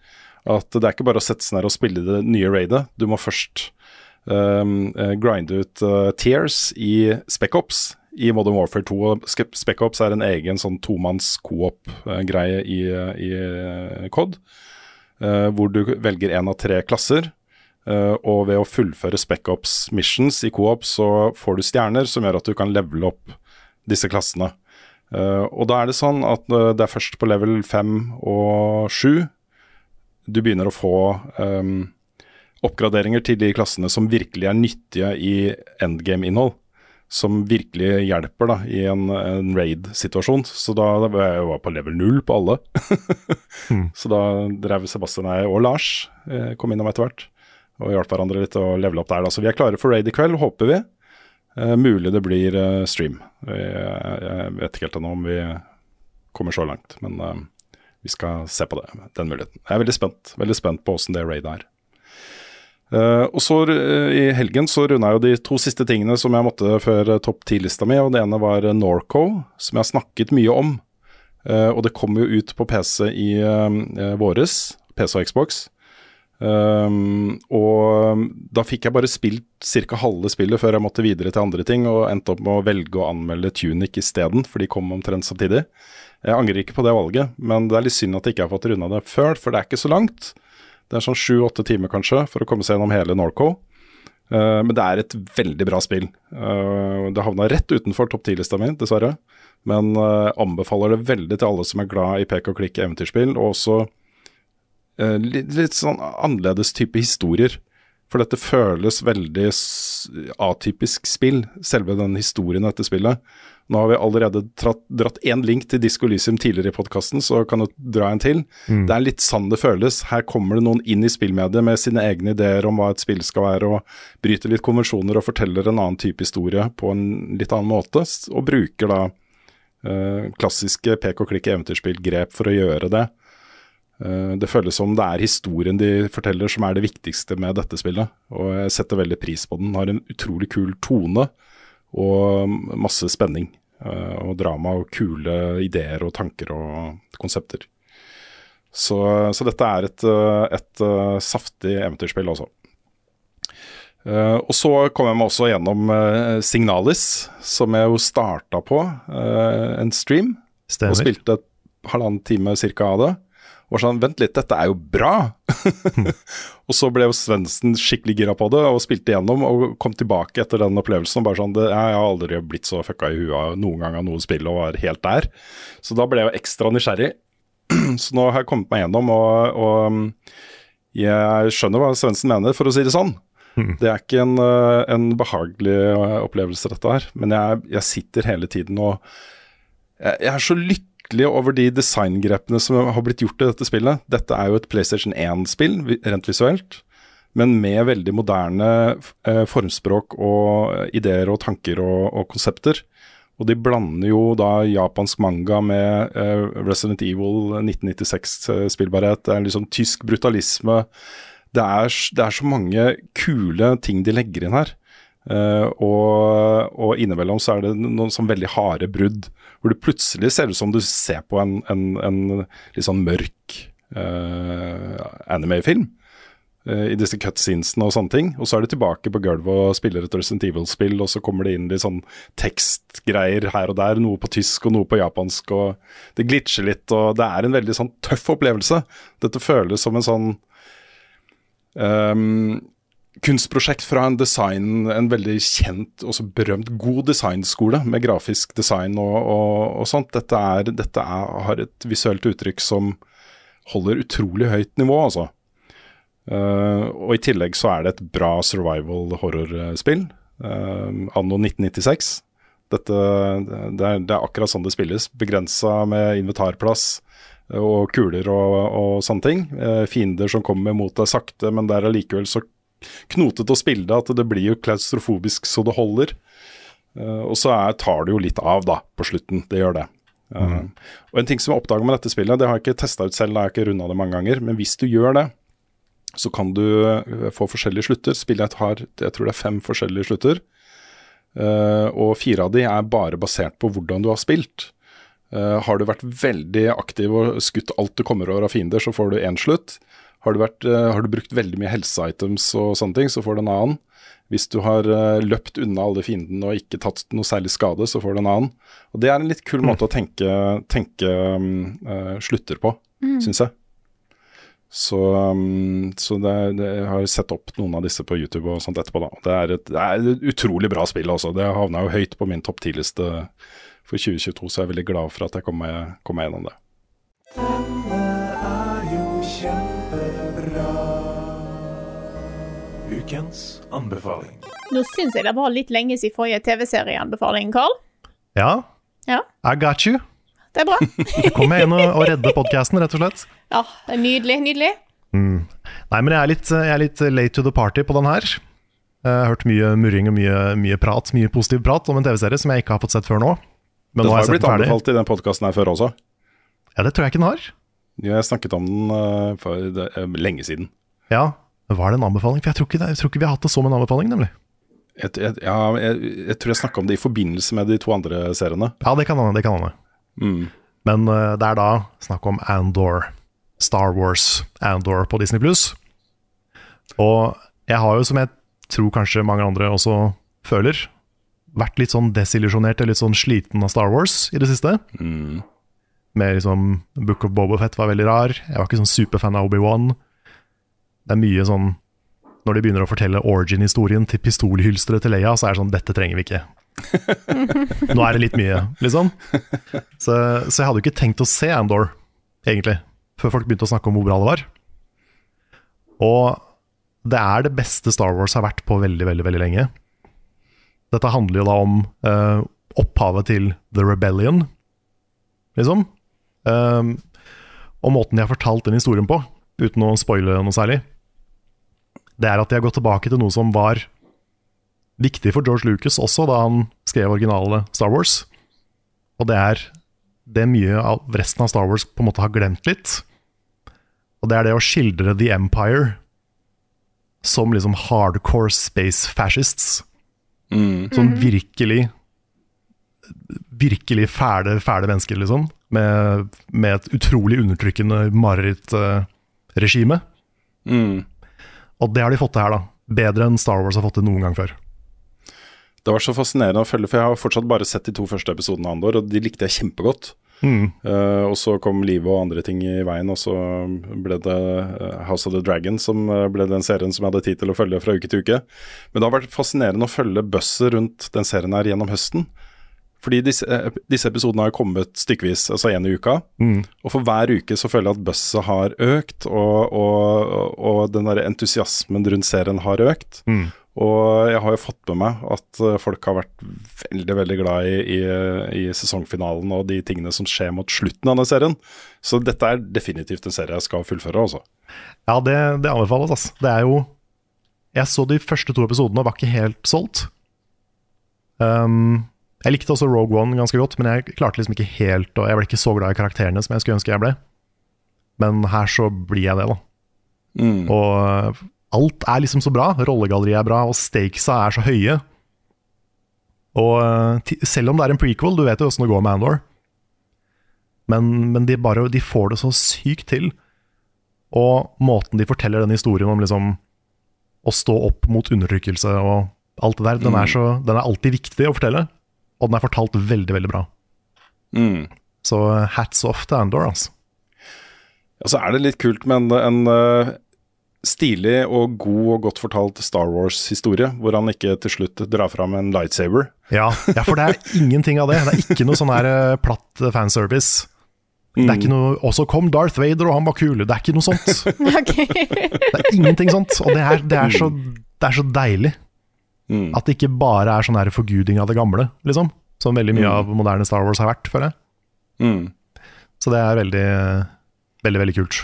at det er ikke bare å sette seg ned og spille det nye raidet. Du må først um, grinde ut uh, tears i Spec-Ops i Modern Warfare 2. og Spec-Ops er en egen sånn tomanns coop-greie i, i COD. Uh, hvor du velger én av tre klasser. Eh, og ved å fullføre Spec-Ops missions i co-op, så får du stjerner som gjør at du kan levele opp disse klassene. Eh, og da er det sånn at eh, det er først på level 5 og 7 du begynner å få um, oppgraderinger til de klassene som virkelig er nyttige i endgame-innhold. Som virkelig hjelper da i en, en raid-situasjon. Så da, da var jeg jo på level 0 på alle. Så da drev Sebastian og jeg og Lars kom innom etter hvert og hjalp hverandre litt å levele opp der. Da. Så vi er klare for raid i kveld, håper vi. Eh, mulig det blir eh, stream. Jeg, jeg vet ikke helt ennå om vi kommer så langt, men eh, vi skal se på det, den muligheten. Jeg er veldig spent veldig spent på åssen det raidet er. Eh, og så eh, I helgen så runda jeg jo de to siste tingene som jeg måtte før topp ti-lista mi. og Det ene var eh, Norco, som jeg har snakket mye om. Eh, og det kom jo ut på PC i våres, PC og Xbox. Um, og da fikk jeg bare spilt ca. halve spillet før jeg måtte videre til andre ting, og endte opp med å velge å anmelde Tunic isteden, for de kom omtrent samtidig. Jeg angrer ikke på det valget, men det er litt synd at jeg ikke har fått runda det før, for det er ikke så langt. Det er sånn sju-åtte timer kanskje for å komme seg gjennom hele Norco. Uh, men det er et veldig bra spill. Uh, det havna rett utenfor topp ti-lista mi, dessverre. Men uh, anbefaler det veldig til alle som er glad i pek og klikk eventyrspill, og også litt, litt sånn annerledes type historier. For dette føles veldig atypisk spill, selve den historien i dette spillet. Nå har vi allerede tratt, dratt én link til Disko Lysium tidligere i podkasten, så kan du dra en til. Det er litt sånn det føles. Her kommer det noen inn i spillmediet med sine egne ideer om hva et spill skal være, og bryter litt konvensjoner og forteller en annen type historie på en litt annen måte. Og bruker da eh, klassiske pek og klikk eventyrspillgrep for å gjøre det. Eh, Det føles som det er historien de forteller som er det viktigste med dette spillet. Og jeg setter veldig pris på den. Har en utrolig kul tone og masse spenning. eh, Og drama og kule ideer og tanker og konsepter. Så, så dette er et, eh, et saftig eventyrspill, altså. Uh, og så kom jeg meg også gjennom uh, Signalis, som jeg jo starta på uh, en stream. Og spilte et halvannen time cirka av det. Og sånn, vent litt, dette er jo bra! og så ble jo Svendsen skikkelig gira på det og spilte igjennom og kom tilbake etter den opplevelsen. og bare sånn, det, Jeg har aldri blitt så fucka i huet noen gang av noe spill og var helt der. Så da ble jeg jo ekstra nysgjerrig. så nå har jeg kommet meg gjennom, og, og jeg skjønner hva Svendsen mener, for å si det sånn. Det er ikke en, en behagelig eh, opplevelse, dette her. Men jeg, jeg sitter hele tiden og jeg, jeg er så lykkelig over de designgrepene som har blitt gjort i dette spillet. Dette er jo et PlayStation 1-spill, vi- rent visuelt. Men med veldig moderne eh, formspråk og eh, ideer og tanker og, og konsepter. Og de blander jo da japansk manga med eh, Resident Evil 1996-spillbarhet. Det er liksom tysk brutalisme. Det er, det er så mange kule ting de legger inn her. Eh, og, og innimellom så er det noen sånn veldig harde brudd, hvor det plutselig ser ut som du ser på en, en, en litt sånn mørk uh, anime-film. Uh, I disse cutscenesene og sånne ting. Og så er du tilbake på gulvet og spiller et Resident Evil-spill, og så kommer det inn litt sånn tekstgreier her og der. Noe på tysk og noe på japansk, og det glitcher litt. Og det er en veldig sånn tøff opplevelse. Dette føles som en sånn Ehm, kunstprosjekt fra en design, en veldig kjent og så berømt god designskole med grafisk design og, og, og sånt. Dette, er, dette er, har et visuelt uttrykk som holder utrolig høyt nivå, altså. Uh, og i tillegg så er det et bra survival horrorspill. Uh, anno 1996. Dette, det, er, det er akkurat sånn det spilles. Begrensa med inventarplass og kuler og, og sånne ting. Uh, fiender som kommer mot deg sakte, men det er allikevel så knotete å spille det at det blir jo klaustrofobisk så det holder. Uh, og så er, tar det jo litt av, da, på slutten. Det gjør det. Eh, og en ting som jeg oppdaga med dette spillet, det har jeg ikke testa ut selv, da har jeg ikke runda det mange ganger, men hvis du gjør det, så kan du eh, få forskjellige slutter. Spillet har jeg tror det er fem forskjellige slutter, uh, og fire av de er bare basert på hvordan du har spilt. Har du vært veldig aktiv og skutt alt du kommer over av fiender, så får du én slutt. Har du, vært, eh, har du brukt veldig mye helseitems og sånne ting, så får du en annen. Hvis du har eh, løpt unna alle fiendene og ikke tatt noe særlig skade, så får du en annen. Og Det er en litt kul måte å tenke, tenke eh, slutter på, Mm. syns jeg. Så, um, så det, det, jeg har sett opp noen av disse på YouTube og sånt etterpå. da. Det er et, det er et utrolig bra spill også. Det havna jo høyt på min topp ti-liste for 2022, så jeg er veldig glad for at jeg kom meg, kom meg gjennom det. Ukens anbefaling. Nå syns jeg det var litt lenge siden forrige TV-serieanbefaling, Carl. Ja, Ja, I got you. det er bra. Kom kommer inn og, og redde podkasten, rett og slett. Ja, det er Nydelig. Nydelig. Nei, men jeg er, litt, jeg er litt late to the party på den her. Jeg har hørt mye murring og mye, mye prat, mye positiv prat om en TV-serie som jeg ikke har fått sett før nå. Men Den nå har jeg sett blitt den ferdig. anbefalt i den podkasten her før også. Ja, det tror jeg ikke den har. Jeg snakket om den eh, for eh, lenge siden. Ja, var det en anbefaling? For jeg tror ikke, det, jeg tror ikke vi har hatt det som en anbefaling, nemlig. Jeg, jeg, ja, jeg, jeg tror jeg snakka om det i forbindelse med de to andre seriene. Ja, det kan hende. Det kan hende. Mm. Men uh, det er da snakk om Andor. Star Wars Andor på Disney Pluss. Og jeg har jo, som jeg tror kanskje mange andre også føler, vært litt sånn desillusjonert og litt sånn sliten av Star Wars i det siste. Mm. Med liksom Book of Bobafett var veldig rar. Jeg var ikke sånn superfan av Obi-Wan. Det er mye sånn Når de begynner å fortelle origin-historien til pistolhylsteret til Leia, så er det sånn Dette trenger vi ikke. Nå er det litt mye, liksom. Så, så jeg hadde jo ikke tenkt å se Andor, egentlig, før folk begynte å snakke om hvor bra det var. Og det er det beste Star Wars har vært på veldig, veldig, veldig lenge. Dette handler jo da om uh, opphavet til The Rebellion, liksom. Um, og måten de har fortalt den historien på, uten å spoile noe særlig, det er at de har gått tilbake til noe som var viktig for George Lucas også, da han skrev originale Star Wars. Og det er det mye av resten av Star Wars på en måte har glemt litt. Og det er det å skildre The Empire som liksom hardcore space fascists. Mm. Sånn virkelig Virkelig fæle, fæle mennesker, liksom. Med, med et utrolig undertrykkende marerittregime. Mm. Og det har de fått til her, da. Bedre enn Star Wars har fått til noen gang før. Det var så fascinerende å følge, for jeg har fortsatt bare sett de to første episodene av Andor, og de likte jeg kjempegodt. Mm. Uh, og så kom livet og andre ting i veien, og så ble det eh, House of the Dragon som eh, ble den serien som jeg hadde tid til å følge fra uke til uke. Men det har vært fascinerende å følge buzzer rundt den serien her gjennom høsten. Fordi disse, eh, disse episodene har kommet stykkevis, altså én i uka. Mm. Og for hver uke så føler jeg at buzzet har økt, og, og, og den der entusiasmen rundt serien har økt. Mm. Og jeg har jo fått med meg at eh, folk har vært veldig veldig glad i, i, i sesongfinalen og de tingene som skjer mot slutten av den serien. Så dette er definitivt en serie jeg skal fullføre, altså. Ja, det, det anbefales, altså. Det er jo Jeg så de første to episodene og var ikke helt solgt. Um, jeg likte også Rogue One ganske godt, men jeg klarte liksom ikke helt Og jeg ble ikke så glad i karakterene som jeg skulle ønske jeg ble. Men her så blir jeg det, da. Mm. Og uh, alt er liksom så bra. Rollegalleriet er bra, og stakesa er så høye. Og uh, selv om det er en prequel, du vet jo åssen det går med Andor, men, men de, bare, de får det så sykt til. Og måten de forteller den historien om liksom å stå opp mot undertrykkelse og alt det der, den, er så, den er alltid viktig å fortelle. Og den er fortalt veldig, veldig bra. Mm. Så uh, hats off til Andor, altså. Og så er det litt kult med en, en eh, stilig og god og godt fortalt Star Wars-historie, hvor han ikke til slutt drar fram en lightsaber. Ja, ja, for det er ingenting av det. Det er ikke noe sånn her eh, platt eh, fanservice. Det er ikke noe Og så kom Darth Vader, og han var kul. Det er ikke noe sånt. Okay. Det er ingenting sånt. Og det er, det er, så, det er så deilig Mm. at det ikke bare er sånn her forguding av det gamle, liksom. Som veldig mye av moderne Star Wars har vært, føler jeg. Mm. Så det er veldig, veldig, veldig kult.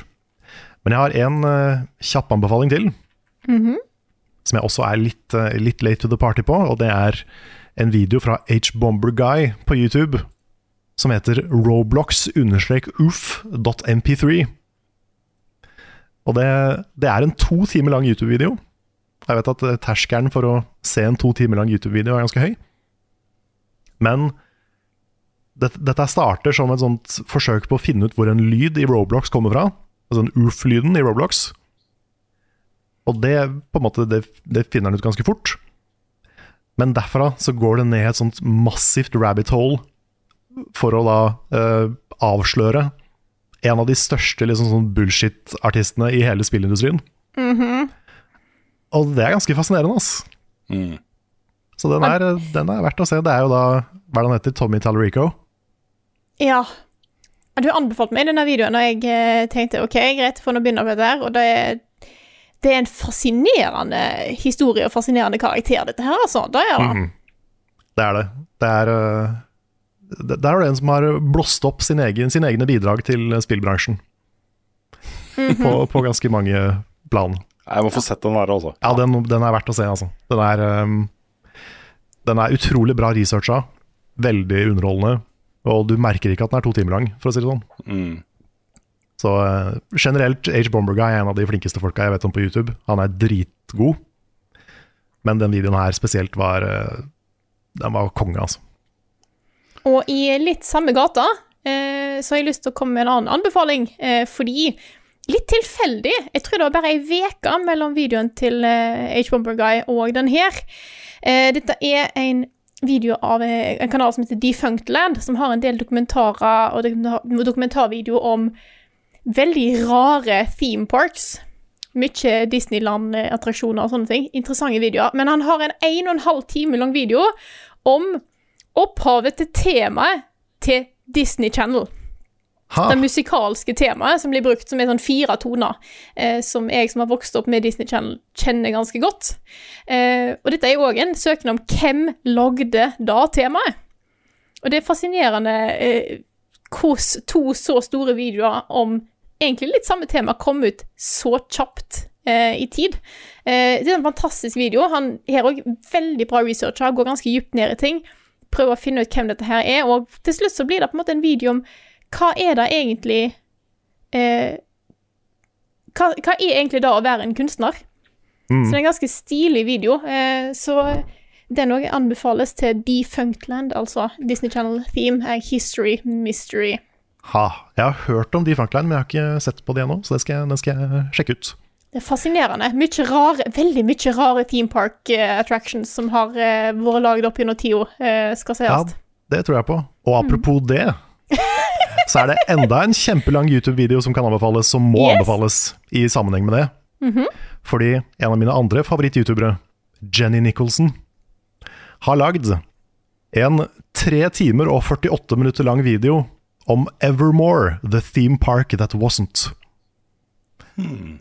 Men jeg har en uh, kjapp anbefaling til, som jeg også er litt, uh, litt late to the party på, og det er en video fra H-Bomber Guy på YouTube som heter roblox-oof.mp3. Og det, det er en to timer lang YouTube-video. Jeg vet at eh, terskelen for å se en to timer lang YouTube-video er ganske høy. Men dette, dette starter som et sånt forsøk på å finne ut hvor en lyd i Roblox kommer fra. Altså den oof-lyden i Roblox. Og det, på en måte, det, det finner han ut ganske fort. Men derfra så går det ned et sånt massivt rabbit hole for å da eh, avsløre en av de største liksom, sånn bullshit-artistene i hele spillindustrien. Og det er ganske fascinerende, altså. Mm. Så den er, den er verdt å se. Det er jo da hva er det han heter, Tommy Tallarico. Ja. Du anbefalte meg denne videoen, og jeg eh, tenkte OK, greit, for nå begynne på dette her. Og det er, det er en fascinerende historie og fascinerende karakter, dette her, altså. Det er det. Mhm. Det er det. Det er øh, det, Der er det en som har blåst opp sin egen, sine egne bidrag til spillbransjen. på, på ganske mange plan. Jeg må få sett den der, altså. Ja, den, den er verdt å se, altså. Den er, um, den er utrolig bra researcha. Veldig underholdende. Og du merker ikke at den er to timer lang, for å si det sånn. Mm. Så uh, generelt, H. Bomber Guy er en av de flinkeste folka jeg vet om på YouTube. Han er dritgod. Men den videoen her spesielt var uh, Den var konge, altså. Og i litt samme gata uh, så har jeg lyst til å komme med en annen anbefaling, eh, fordi Litt tilfeldig. Jeg tror det var bare ei uke mellom videoen til eh, H-Bomber Guy og den her. Eh, dette er en video av eh, en kanal som heter Defunctland, som har en del dokumentarer og dokumentar dokumentarvideo om veldig rare theme parks. Mye Disneyland-attraksjoner og sånne ting. Interessante videoer. Men han har en 1 12 time lang video om opphavet til temaet til Disney Channel. Ha. Det musikalske temaet som blir brukt, som er sånn fire toner, eh, som jeg som har vokst opp med Disney Channel, kjenner ganske godt. Eh, og dette er jo òg en søknad om hvem lagde da temaet. Og det er fascinerende eh, hvordan to så store videoer om egentlig litt samme tema kom ut så kjapt eh, i tid. Eh, det er en fantastisk video. Han har òg veldig bra researcher, går ganske dypt ned i ting. Prøver å finne ut hvem dette her er, og til slutt så blir det på en måte en video om hva er det egentlig eh, hva, hva er egentlig da å være en kunstner? Så det er en ganske stilig video. Eh, så den òg anbefales til Defunctland, altså Disney Channel Theme, er History Mystery. Ha. Jeg har hørt om Defunctland, men jeg har ikke sett på det ennå, så det skal, den skal jeg sjekke ut. Det er fascinerende. Mye rare, veldig mye rare theme park eh, attractions som har eh, vært lagd opp gjennom tida, eh, skal sies. Ja, det tror jeg på. Og apropos det, så er det enda en kjempelang YouTube-video som kan anbefales, som må Yes. anbefales i sammenheng med det. Fordi en av mine andre favoritt-youtubere, Jenny Nicholson, har lagd en tre timer og 48 minutter lang video om Evermore, the theme park that wasn't.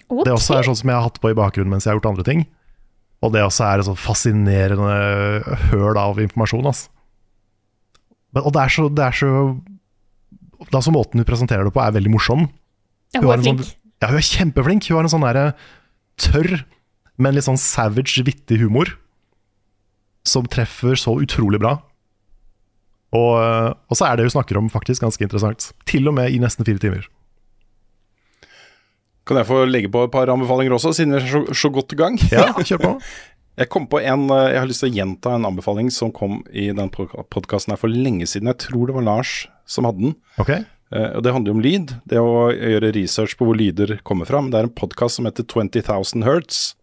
Ok. Det også er sånn som jeg har hatt på i bakgrunnen mens jeg har gjort andre ting. Og det også er et sånn fascinerende høl av informasjon. Altså. Men, og det er så, det er så da så Måten hun presenterer det på, er veldig morsom. Ja, Hun hun er flink. Sånn, ja, hun er kjempeflink. Hun har en sånn derre tørr, men litt sånn savage, vittig humor. Som treffer så utrolig bra. Og, og så er det hun snakker om faktisk ganske interessant. Til og med i nesten fire timer. Kan jeg få legge på et par anbefalinger også, siden vi er så, så godt i gang? Ja, kjør på. Jeg kom på en, eh, jeg har lyst til å gjenta en anbefaling som kom i den podkasten for lenge siden. Jeg tror det var Lars som hadde den. Ok? Eh, og Det handler jo om lyd. Det å gjøre research på hvor lyder kommer fra. Men det er en podkast som heter 20,000 Hertz,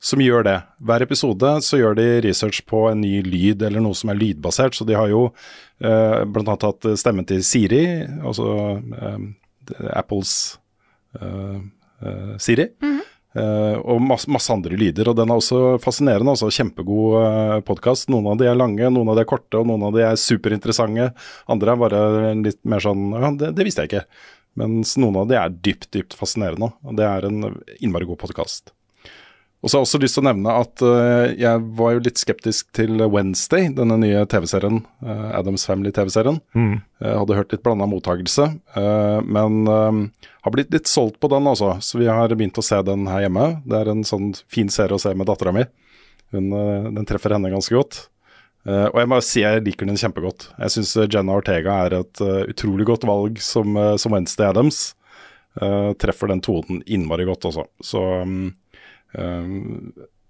som gjør det. Hver episode så gjør de research på en ny lyd eller noe som er lydbasert. Så de har jo eh, annet hatt stemmen til Siri, altså eh, Apples eh, eh, Siri. Eh, og masse, masse andre lyder. Og den er også fascinerende. Også kjempegod uh, podkast. Noen av de er lange, noen av de er korte, og noen av de er superinteressante. Andre er bare litt mer sånn Ja, det, det visste jeg ikke. Mens noen av de er dypt, dypt fascinerende. Og det er en innmari god podkast. Og så har jeg også lyst til å nevne at uh, jeg var jo litt skeptisk til Wednesday, denne nye TV-serien. Uh, Adams Family-TV-serien. Mm. Uh, hadde hørt litt blanda mottakelse, men har blitt litt solgt på den også. Så vi har begynt å se den her hjemme. Det er en sånn fin serie å se med dattera mi. Den treffer henne ganske godt. Og jeg må si jeg liker den kjempegodt. Jeg syns Jenna Ortega er et utrolig godt valg som, som Wednesday Adams. Treffer den tonen innmari godt også. Så um,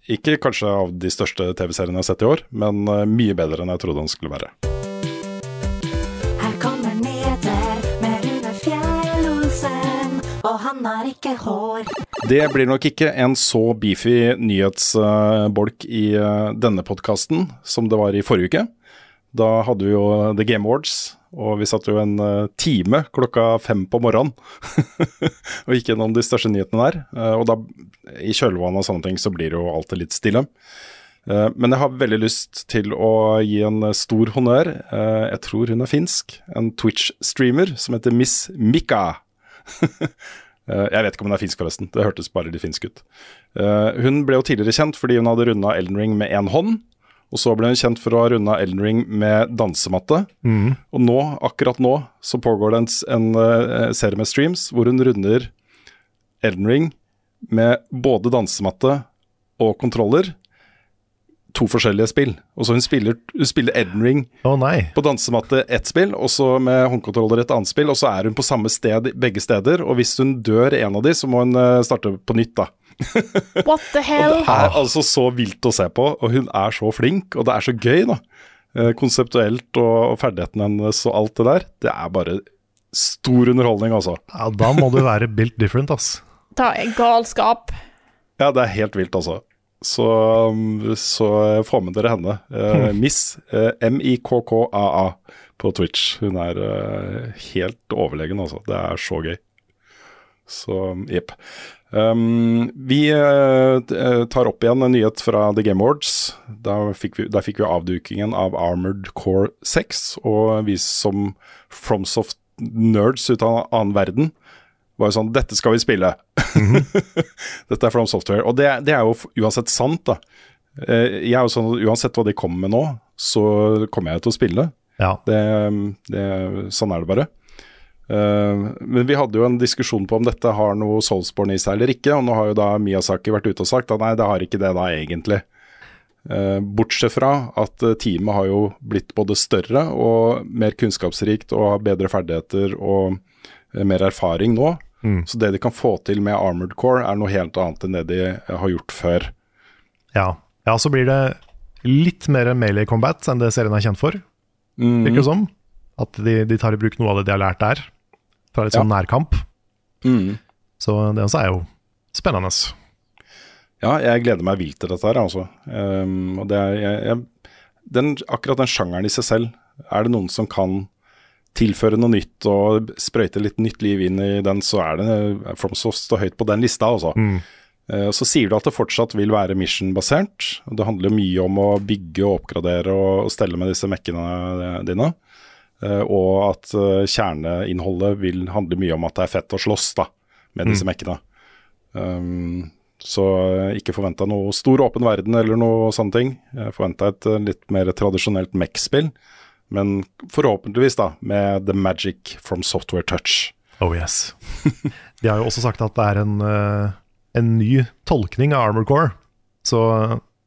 ikke kanskje av de største TV-seriene jeg har sett i år, men mye bedre enn jeg trodde han skulle være. Her kommer nyheter med Rune Fjell-Olsen, og han har ikke hår. Det blir nok ikke en så beefy nyhetsbolk i uh, denne podkasten som det var i forrige uke. Da hadde vi jo The Game Awards, og vi satt jo en uh, time klokka fem på morgenen og gikk gjennom de største nyhetene der. Uh, og da, i kjølvannet og sånne ting, så blir det jo alltid litt stille. Men jeg har veldig lyst til å gi en stor honnør. Jeg tror hun er finsk. En Twitch-streamer som heter Miss Mika. Eh, jeg vet ikke om hun er finsk, forresten. Det hørtes bare litt finsk ut. Eh, hun ble jo tidligere kjent fordi hun hadde runda Elden Ring med én hånd. Og så ble hun kjent for å ha runda Elden Ring med dansematte. Mm. Og nå, akkurat nå, så pågår det en, en uh, serie med streams hvor hun runder Elden Ring med både dansematte og kontroller to forskjellige spill. Og så hun spiller, hun spiller Elden Ring oh, på dansematte ett spill, og så med håndkontroller et annet spill, og så er hun på samme sted begge steder. Og hvis hun dør en av de, så må hun eh, starte på nytt, da. What the hell? Og det er altså så vilt å se på, og hun er så flink, og det er så gøy, da. Eh, konseptuelt og, ferdighetene hennes og alt det der. Det er bare stor underholdning, altså. Ja, da må du være built different, ass. Det er galskap. Ja, det er helt vilt, altså. Så, um, så få med dere henne. Uh, Miss uh, M-I-K-K-A-A på Twitch. Hun er uh, helt overlegen, altså. Det er så gøy. Så jepp. Um, vi tar opp igjen en nyhet fra The Game Awards. Da fikk vi, der fikk vi avdukingen av Armored Core 6. Og vi som Fromsoft-nerds ut av annen verden var jo sånn Dette skal vi spille. Mm -hmm. Dette er From Software. Og det, det, er jo uansett sant, da. Eh, jeg er jo sånn Uansett hva de kommer med nå, så kommer jeg til å spille. Ja. Det, det, sånn er det bare. Uh, men vi hadde jo en diskusjon på om dette har noe Soulsborne i seg eller ikke. Og nå har jo da Miyazaki vært ute og sagt at nei, det har ikke det da egentlig. Uh, bortsett fra at teamet har jo blitt både større og mer kunnskapsrikt og har bedre ferdigheter og mer erfaring nå. Mm. Så det de kan få til med Armored Core, er noe helt annet enn det de har gjort før. Ja, ja så blir det litt mer melee combat enn det serien er kjent for, mm. virker det som. At de, de, tar i bruk noe av det de har lært der, fra litt sånn ja. nærkamp. Mm. Så det også er jo spennende. Ja, jeg gleder meg vilt til dette her, altså. Um, og det er, jeg, jeg, den, akkurat den sjangeren i seg selv, er det noen som kan tilføre noe nytt og sprøyte litt nytt liv inn i den, så er det FromSoft står høyt på den lista, altså. Mm. Uh, så sier du at det fortsatt vil være mission-basert. Det handler jo mye om å bygge og oppgradere og, og stelle med disse mekkene dine. Uh, og at uh, kjerneinnholdet vil handle mye om at det er fett å slåss da, med disse mm. mekkene. Um, så ikke forventa noe stor åpen verden eller noe sånne ting. Jeg forventa et litt mer tradisjonelt MEC-spill. Men forhåpentligvis da, med the magic from software touch. Oh yes. De har jo også sagt at det er en, en ny tolkning av Armored Core. Så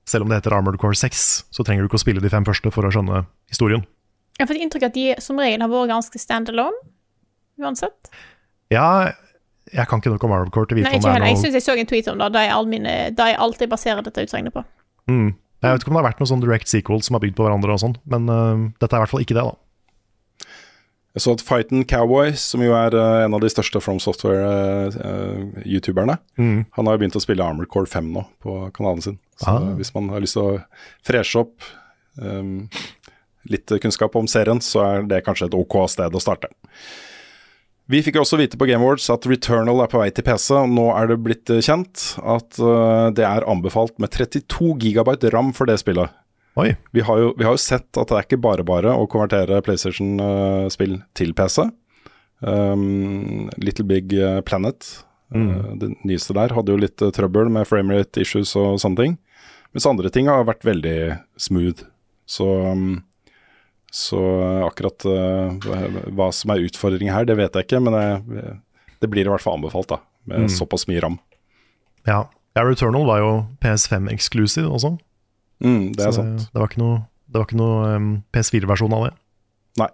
selv om det heter Armored Core 6, så trenger du ikke å spille de fem første for å skjønne historien. Jeg har fått inntrykk av at de som regel har vært ganske standalone, uansett. Ja, jeg kan ikke nok om Armored Core til å vite Nei, om det er noe Jeg syns jeg så en tweet om det, da er jeg alltid baserer dette utsagnet på. Mm. Jeg vet ikke om det har vært noen sånn direct sequel som har bygd på hverandre, og sånn, men uh, dette er i hvert fall ikke det. da. Jeg så at Fighten Cowboy, som jo er uh, en av de største From Software-youtuberne, uh, mm. han har jo begynt å spille Armored Core 5 nå på kanalen sin. Så ah. hvis man har lyst til å freshe opp um, litt kunnskap om serien, så er det kanskje et ok sted å starte. Vi fikk også vite på Game Awards at Returnal er på vei til PC. og Nå er det blitt eh, kjent at uh, det er anbefalt med 32 gigabyte ram for det spillet. Oi. Vi har, jo, vi har jo sett at det er ikke bare bare å konvertere PlayStation-spill uh, til PC. Um, Little Big Planet, mm. det nyeste der, hadde jo litt trøbbel med framerate issues og sånne ting. Mens andre ting har vært veldig smooth. Så um, så akkurat uh, hva som er utfordringen her, det vet jeg ikke. Men det, det blir i hvert fall anbefalt, da. Med mm. såpass mye ram. Ja. ja. Returnal var jo PS5 exclusive også. Mm, det er så sant. Det var ikke noe Det var ikke noe um, PS4-versjon av det. Nei.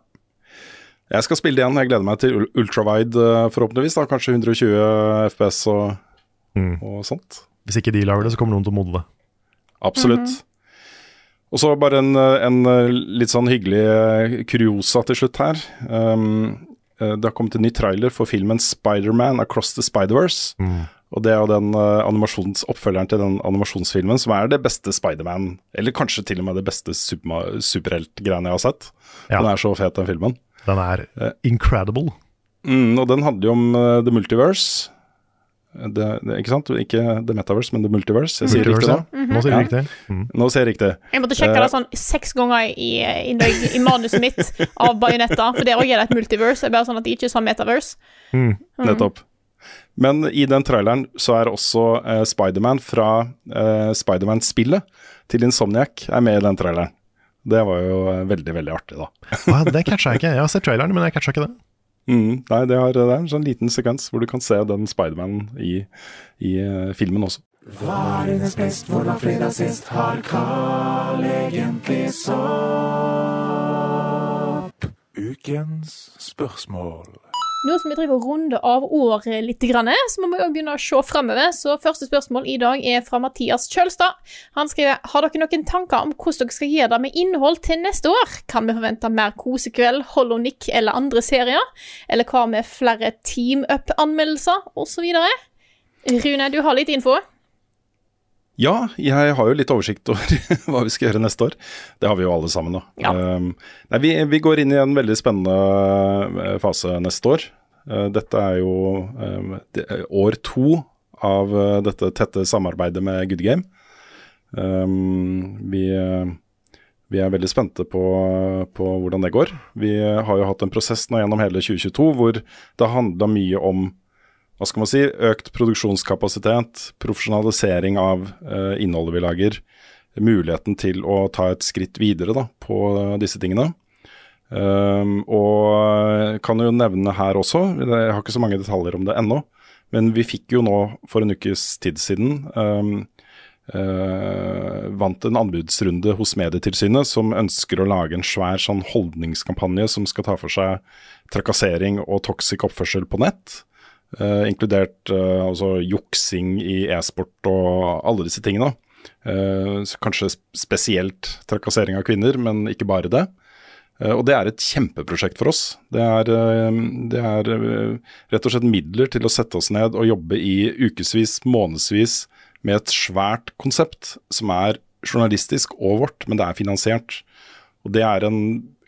Jeg skal spille det igjen. Jeg gleder meg til ultrawide, eh, forhåpentligvis. da, Kanskje 120 FPS og, Mm. og sånt. Hvis ikke de lager det, så kommer noen til å modne det. Absolutt. Og så bare en, en eh, litt sånn hyggelig eh, kuriosa til slutt her. Um, eh, det har kommet en ny trailer for filmen Spider-Man Across the Spider-Verse. Og det er jo den animasjons, oppfølgeren til den animasjonsfilmen som er det beste Spider-Man, eller kanskje til og med det beste super, superheltgreiene jeg har sett. Ja. Den er så fet, den filmen. Den er incredible. Mm, og den handler jo om uh, The Multiverse. Det, det, ikke sant? Ikke The Metaverse, men The Multiverse. Jeg sier riktig Multiverse, nå? -hmm. Nå sier du riktig. Mm. Nå sier jeg riktig. Jeg måtte sjekke Eh, det sånn seks ganger i, i, i manuset mitt av Bajonetta, for der òg er det et multiverse. Det er bare sånn at de ikke sa metaverse. Mm, nettopp. Men i den traileren så er også eh, Spiderman fra eh, Spiderman-spillet til Insomniac er med i den traileren. Det var jo eh, veldig, veldig artig, da. Ah, det catcha jeg ikke. Jeg har sett traileren, men jeg catcha ikke det. Mm, nei, det, har, det er en sånn liten sekvens hvor du kan se den Spiderman i, i uh, filmen også. Hva er hennes best, hvor var fredag sist? Har Carl egentlig sopp? Ukens spørsmål. Nå som vi driver runde av året litt, så må vi også begynne å se fremover. Så første spørsmål i dag er fra Mathias Kjølstad. Han skriver Har dere noen tanker om hvordan dere skal gjøre det med innhold til neste år? Kan vi forvente mer kosekveld, Hollow-Nick eller andre serier? Eller hva med flere Team Up-anmeldelser, osv.? Rune, du har litt info? Ja, jeg har jo litt oversikt over hva vi skal gjøre neste år. Det har vi jo alle sammen, da. Ja. Um, nei, vi, vi går inn i en veldig spennende eh, fase neste år. Uh, dette er jo um, det, er år to av uh, dette tette samarbeidet med Good Game. Um, vi, uh, vi er veldig spente på, på hvordan det går. Vi har jo hatt en prosess nå gjennom hele 2022 hvor det handla mye om hva skal man si, økt produksjonskapasitet, profesjonalisering av eh, innholdet vi lager, muligheten til å ta et skritt videre da, på disse tingene. Um, og kan jo nevne her også, jeg har ikke så mange detaljer om det ennå, men vi fikk jo nå for en ukes tid siden um, uh, vant en anbudsrunde hos Medietilsynet som ønsker å lage en svær sånn holdningskampanje som skal ta for seg trakassering og toxic oppførsel på nett. Eh, inkludert uh, altså juksing i e-sport og alle disse tingene. Uh, kanskje spesielt trakassering av kvinner, men ikke bare det. Og det er et kjempeprosjekt for oss. Det er, det er rett og slett midler til å sette oss ned og jobbe i ukevis, månedsvis med et svært konsept som er journalistisk og vårt, men det er finansiert. Og det er en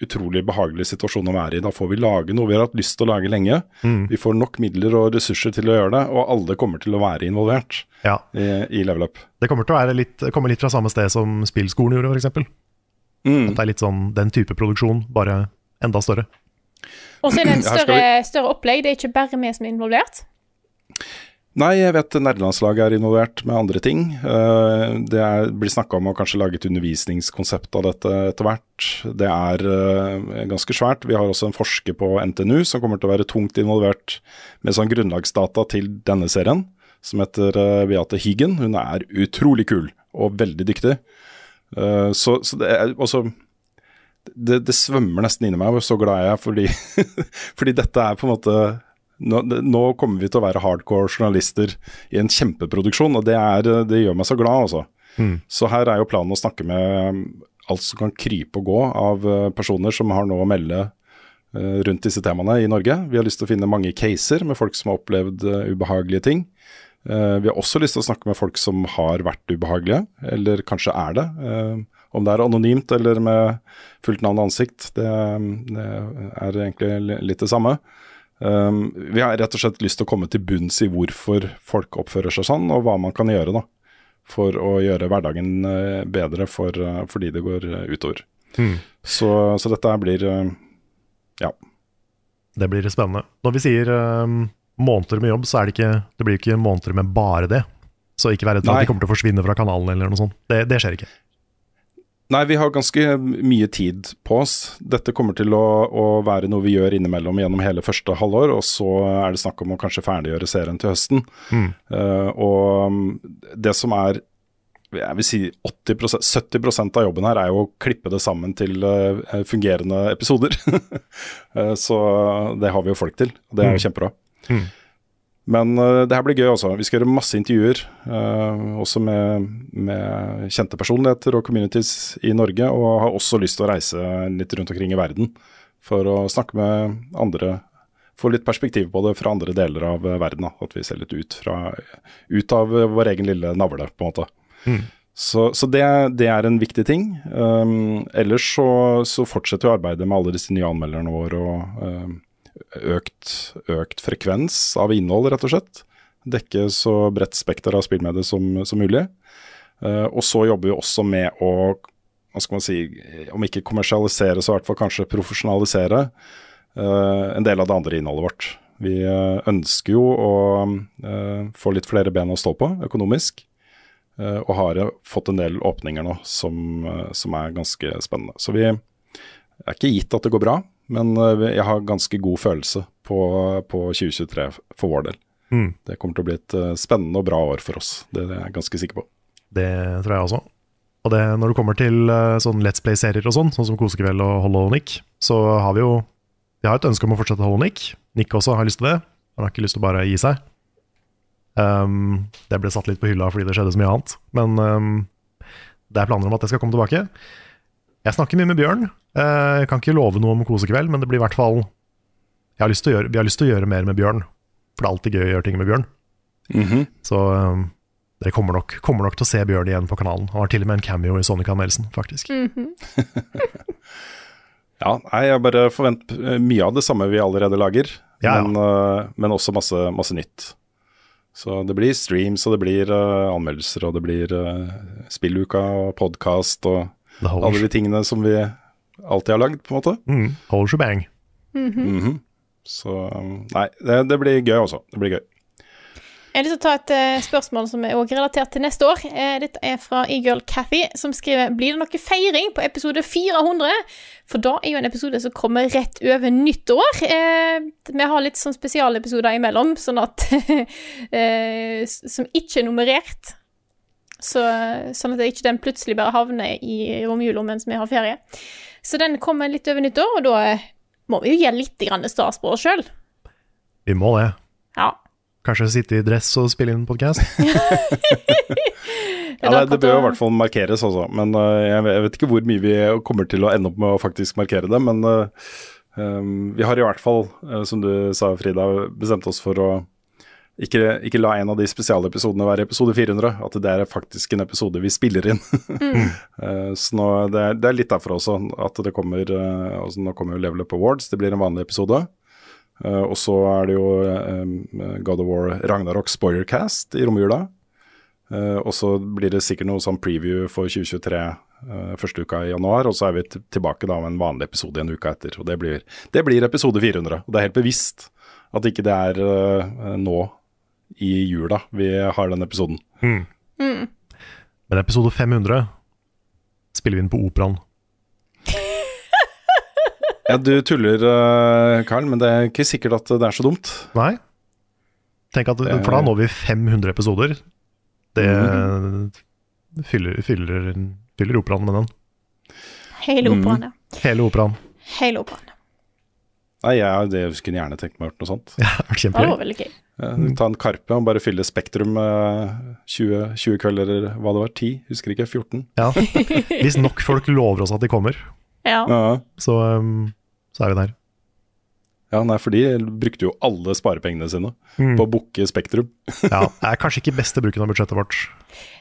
utrolig behagelig situasjon å være i. Da får vi lage noe vi har hatt lyst til å lage lenge. Mm. Vi får nok midler og ressurser til å gjøre det, og alle kommer til å være involvert Ja. i, i Level Up. Det kommer til å være litt, komme litt fra samme sted som spillskolen gjorde, f.eks. Mm. At det er litt sånn den type produksjon, bare enda større. Og så er det en større, større opplegg. Det er ikke bare vi som er involvert. Nei, jeg vet nerdelandslaget er involvert med andre ting. Eh, Det er, blir snakka om å kanskje lage et undervisningskonsept av dette etter hvert. Det er eh, ganske svært. Vi har også en forsker på NTNU som kommer til å være tungt involvert med sånn grunnlagsdata til denne serien, som heter eh, Beate Higgen. Hun er utrolig kul og veldig dyktig. Så, så det er også det, det svømmer nesten inni meg hvor så glad jeg er fordi, fordi dette er på en måte nå, nå kommer vi til å være hardcore journalister i en kjempeproduksjon, og det, er, det gjør meg så glad, altså. Mm. Så her er jo planen å snakke med um, alt som kan krype og gå av uh, personer som har noe å melde uh, rundt disse temaene i Norge. Vi har lyst til å finne mange caser med folk som har opplevd ubehagelige ting. Vi har også lyst til å snakke med folk som har vært ubehagelige, eller kanskje er det. Om det er anonymt eller med fullt navn og ansikt, det, det er egentlig litt det samme. Um, vi har rett og slett lyst til å komme til bunns i hvorfor folk oppfører seg sånn, og hva man kan gjøre da, for å gjøre hverdagen eh, bedre for, eh, for de det går eh, utover. Mm. Så, så dette blir ja. Det blir spennende. Når vi sier um, måneder med jobb, så er det ikke Det blir ikke måneder med bare det. Så ikke vær redd for at de kommer til å forsvinne fra kanalen eller noe sånt. Det, det skjer ikke. Nei, vi har ganske mye tid på oss. Dette kommer til å, å være noe vi gjør innimellom gjennom hele første halvår, og så er det snakk om å kanskje ferdiggjøre serien til høsten. Mm. Uh, og det som er jeg vil si 80 70% av jobben her er jo å klippe det sammen til uh, fungerende episoder. uh, så det har vi jo folk til, og det er jo Mm. kjempebra. Mm. Men uh, det her blir gøy også. Vi skal gjøre masse intervjuer, Uh, også med, med kjente personligheter og communities i Norge. Og har også lyst til å reise litt rundt omkring i verden for å snakke med andre. Få litt perspektiv på det fra andre deler av verden. Da. At vi ser litt ut, fra, ut av vår egen lille navle, på en måte. Mm. Så, så det, det er en viktig ting. Um, ellers så, så fortsetter vi arbeidet med alle disse nye anmelderne våre og um, økt, økt frekvens av innhold, rett og slett. Dekke så bredt spekter av spillmedier som, som mulig. Uh, og så jobber vi også med å, hva skal man si, om ikke kommersialisere, så i hvert fall kanskje profesjonalisere uh, en del av det andre innholdet vårt. Vi uh, ønsker jo å få litt flere ben å stå på økonomisk. Og har fått en del åpninger nå som, som er ganske spennende. Så vi er ikke gitt at det går bra, men uh, jeg har ganske god følelse på, på 2023 for vår del. Mm. Det kommer til å bli et uh, spennende og bra år for oss, det er jeg ganske sikker på. Det tror jeg også. Og det, når det kommer til eh, sånn Let's Play-serier og sånn, sånn som Kosekveld og Hollow Nick, så har vi jo Vi har et ønske om å fortsette Hollow Nick. Nick også har lyst til det. Han har ikke lyst til å bare gi seg. Um, det ble satt litt på hylla fordi det skjedde så mye annet. Men um, det er planer om at det skal komme tilbake. Jeg snakker mye med Bjørn. Eh, Jeg kan ikke love noe om Kosekveld, men det blir i hvert fall jeg har lyst til å gjøre, Vi har lyst til å gjøre mer med Bjørn. For det er alltid gøy å gjøre ting med Bjørn. Så um, dere kommer nok, kommer nok til å se Bjørn igjen på kanalen. Han har til og med en cameo i Sonic Anmeldelsen, faktisk. Mhm. Ja, nei, jeg bare forventer uh, mye av det samme vi allerede lager, Ja, ja. Men, uh, men også masse, masse nytt. Så det blir streams, og det blir uh, anmeldelser, og det blir uh, spilluka og podkast og alle de tingene som vi alltid har lagd, på en måte. Mm, whole shebang. -hmm. Så um, nei, det, det blir gøy også. Det blir gøy. Jeg har lyst til å ta et eh, spørsmål som er også relatert til neste år. Eh, dette er fra e-girl Cathy, som skriver Blir det noe feiring på episode 400? For da er jo en episode som kommer rett over nyttår. Eh, vi har litt sånn spesialepisoder imellom, sånn at eh, Som ikke er nummerert. Så, sånn at det ikke den plutselig bare havner i romjula mens vi har ferie. Så den kommer litt over nyttår, og da eh, må vi jo gi litt grann stas på oss sjøl. Vi må det. Ja. Kanskje sitte i dress og spille inn podkast? Ja, det, det bør jo i hvert fall markeres også, men uh, jeg, vet- jeg vet ikke hvor mye vi kommer til å ende opp med å faktisk markere det. Men uh, um, vi har i hvert fall, uh, som du sa Frida, bestemt oss for å ikke, ikke la en av de spesialepisodene være episode 400. At det er faktisk en episode vi spiller inn. Uh, så nå, det, er, det er litt derfor også at det kommer uh, altså Nå kommer jo Level Up Awards, det blir en vanlig episode. Uh, og så er det jo God of War Ragnarok Spoilercast i romjula. Eh, og så blir det sikkert noe sånn preview for 2023 eh, første uka i januar, og så er vi tilbake da med en vanlig episode en uke etter. Og det blir, det blir episode 400. Og det er helt bevisst at ikke det er eh, nå i jula vi har den episoden. Mm. Mm. Men episode 500 spiller vi inn på Operaen. Ja, du tuller, eh, Karl, men det er ikke sikkert at det er så dumt. Nei? Tenk at, For da når vi 500 episoder. Det fyller, fyller, fyller Operaen med den. Hele Mm. operaen, ja. Hele Operaen. Hele operaen. Nei, jeg, det skulle gjerne tenkt meg å gjort noe sånt. Ja, det var Det kjempegøy. var veldig gøy. Mm. ta en Karpe og bare fylle Spektrum eh, 20, 20 kvelder, eller hva det var, 10, husker ikke, 14. Ja. Hvis nok folk lover oss at de kommer, Ja. Ja. så, um, så er vi der. Ja, nei, for de brukte jo alle sparepengene sine Mm. på å booke Spektrum. Ja, det er kanskje ikke beste bruken av budsjettet vårt.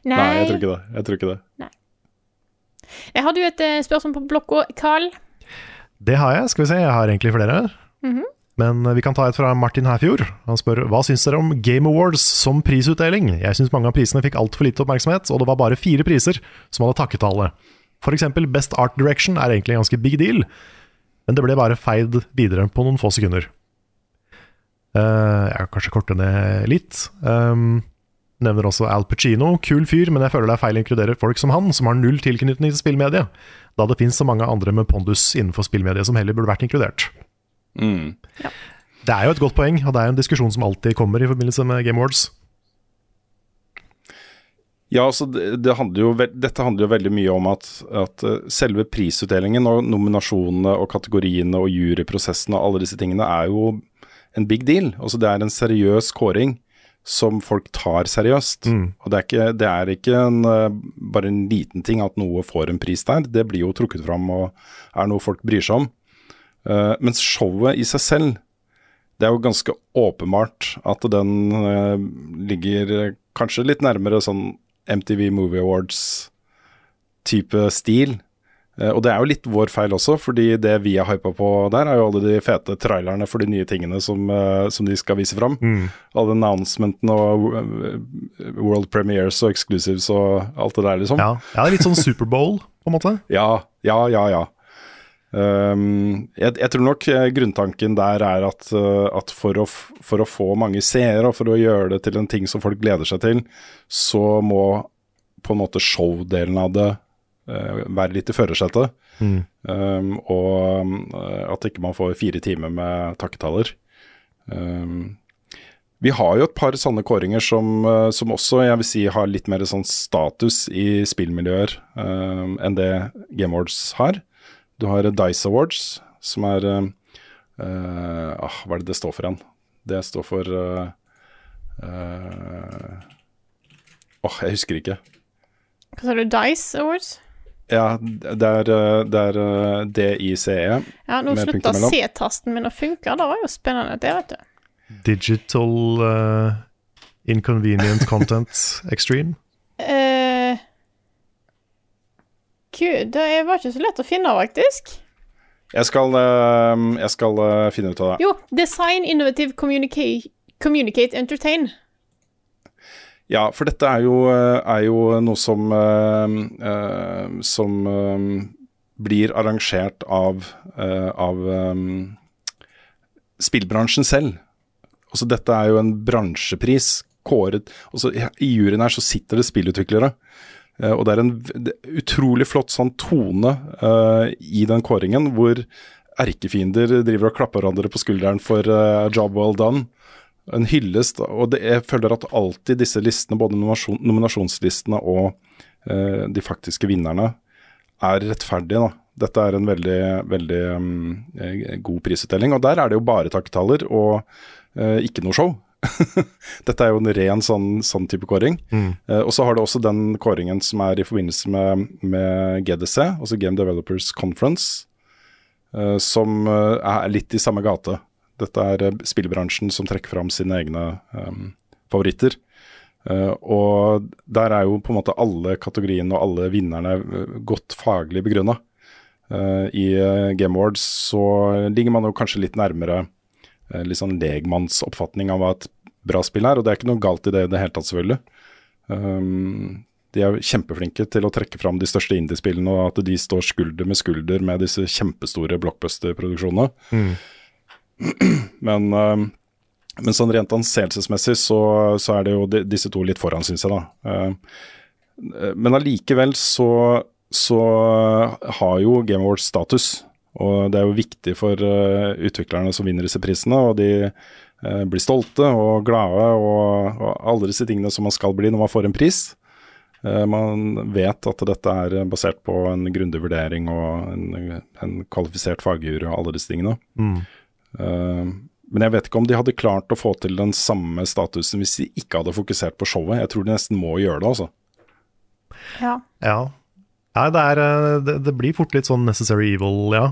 Nei. Nei, jeg tror ikke det. Jeg tror ikke det. Jeg hadde jo et eh, spørsmål på blokka. Carl? Det har jeg. Skal vi se, jeg har egentlig flere. Mhm. Men vi kan ta et fra Martin Herfjord. Han spør hva syns dere om Game Awards som prisutdeling? Jeg syns mange av prisene fikk altfor lite oppmerksomhet, og det var bare fire priser som hadde takket alle. For eksempel Best Art Direction er egentlig en ganske big deal, men det ble bare feid videre på noen få sekunder. Uh, jeg kan kanskje korte ned litt. Um, nevner også Al Pacino. Kul fyr, men jeg føler det er feil å inkludere folk som han, som har null tilknytning til spillmediet, da det finnes så mange andre med pondus innenfor spillmediet som heller burde vært inkludert. Mm. Det er jo et godt poeng, og det er en diskusjon som alltid kommer i forbindelse med Game Awards. Ja, altså det, det handler jo, Dette handler jo veldig mye om at, at eh, selve prisutdelingen og nominasjonene og kategoriene og juryprosessen og alle disse tingene er jo en big deal. Altså Det er en seriøs kåring som folk tar seriøst. Og det er ikke, det er ikke en, eh, bare en liten ting at noe får en pris der. Det blir jo trukket fram og er noe folk bryr seg om. Uh, mens showet i seg selv, det er jo ganske åpenbart at den uh, ligger eh, kanskje litt nærmere sånn MTV Movie Awards-type stil. Eh, og det er jo litt vår feil også, fordi det vi er hypa på der, er jo alle de fete trailerne for de nye tingene som, eh, som de skal vise fram. Alle announcementene og eh, world premieres og exclusives og alt det der, liksom. Ja, ja det er litt sånn Superbowl, på en måte. Ja, ja, ja. ja. Um, jeg, jeg tror nok grunntanken der er at, at for, å, for å få mange seere og for å gjøre det til en ting som folk gleder seg til, så må på en måte showdelen av det være litt i førersetet. Mm. Um, og eh, at ikke man får fire timer med takketaller. Um, vi har jo et par sånne kåringer som, eh, som også jeg vil si har litt mer sånn status i spillmiljøer eh, enn det Game Awards har. Du har Dice Awards, som er uh, eh, ah, Hva er det det står for igjen? Det står for Åh, uh, uh, Åh, jeg husker ikke. Hva sa du? Dice Awards? Ja, det er, det er DICE. Ja, nå med slutta. C-tasten min å funke. Det var jo spennende, det, vet du. Digital uh, Inconvenient Content Extreme. Uh, Gud, det var ikke så lett å finne, faktisk. Jeg skal, uh, jeg skal finne ut av det. Jo, Design, Innovative, Communicate, communicate Entertain. Ja, for dette er jo, eh, er jo noe som, eh, eh, som eh, blir arrangert av, eh, av eh, spillbransjen selv. Altså Dette er jo en bransjepris. Kåret altså, I juryen her så sitter det spillutviklere. Og det er en utrolig flott sånn tone i den kåringen, hvor erkefiender driver og klapper hverandre på skulderen for 'job well done' en hyllest. Og det, jeg føler at alltid disse listene, både nominasjon, nominasjonslistene og eh, de faktiske vinnerne, er rettferdige. da. Dette er en veldig, veldig mm, eh, god prisutdeling. Og der er det jo bare takketaller og eh, ikke noe show. Dette er jo en ren sånn, sånn type kåring. Eh, og så har du også den kåringen som er i forbindelse med, med GDC, altså Game Developers Conference, eh, som eh, er litt i samme gate. Dette er eh, spillbransjen som trekker fram sine egne um, favoritter. Uh, og der er jo på en måte alle kategoriene og alle vinnerne eh, godt faglig begrunna. Uh, I Game Awards så ligger man jo kanskje litt nærmere uh, litt sånn legmannsoppfatning av hva et bra spill er, og det er ikke noe galt i det i det hele tatt, selvfølgelig. Um, de er kjempeflinke til å trekke fram de største indiespillene, og at de står skulder med skulder med disse kjempestore blockbuster-produksjonene. Men, eh, men sånn rent anseelsesmessig så, så er det jo disse to litt foran, syns jeg, da. Eh, men allikevel så, så har jo Game Awards status. Og det er jo viktig for eh, utviklerne som vinner disse prisene, og de blir stolte og glade og, og alle disse tingene som man skal bli når man får en pris. Man vet at dette er basert på en grundig vurdering og en, en kvalifisert fagjury og alle disse tingene. Mm. Eh, Men jeg vet ikke om de hadde klart å få til den samme statusen hvis de ikke hadde fokusert på showet. Jeg tror de nesten må gjøre det, altså. Ja. Ja. Nei, det, er, eh, det, det blir fort litt sånn necessary evil, ja.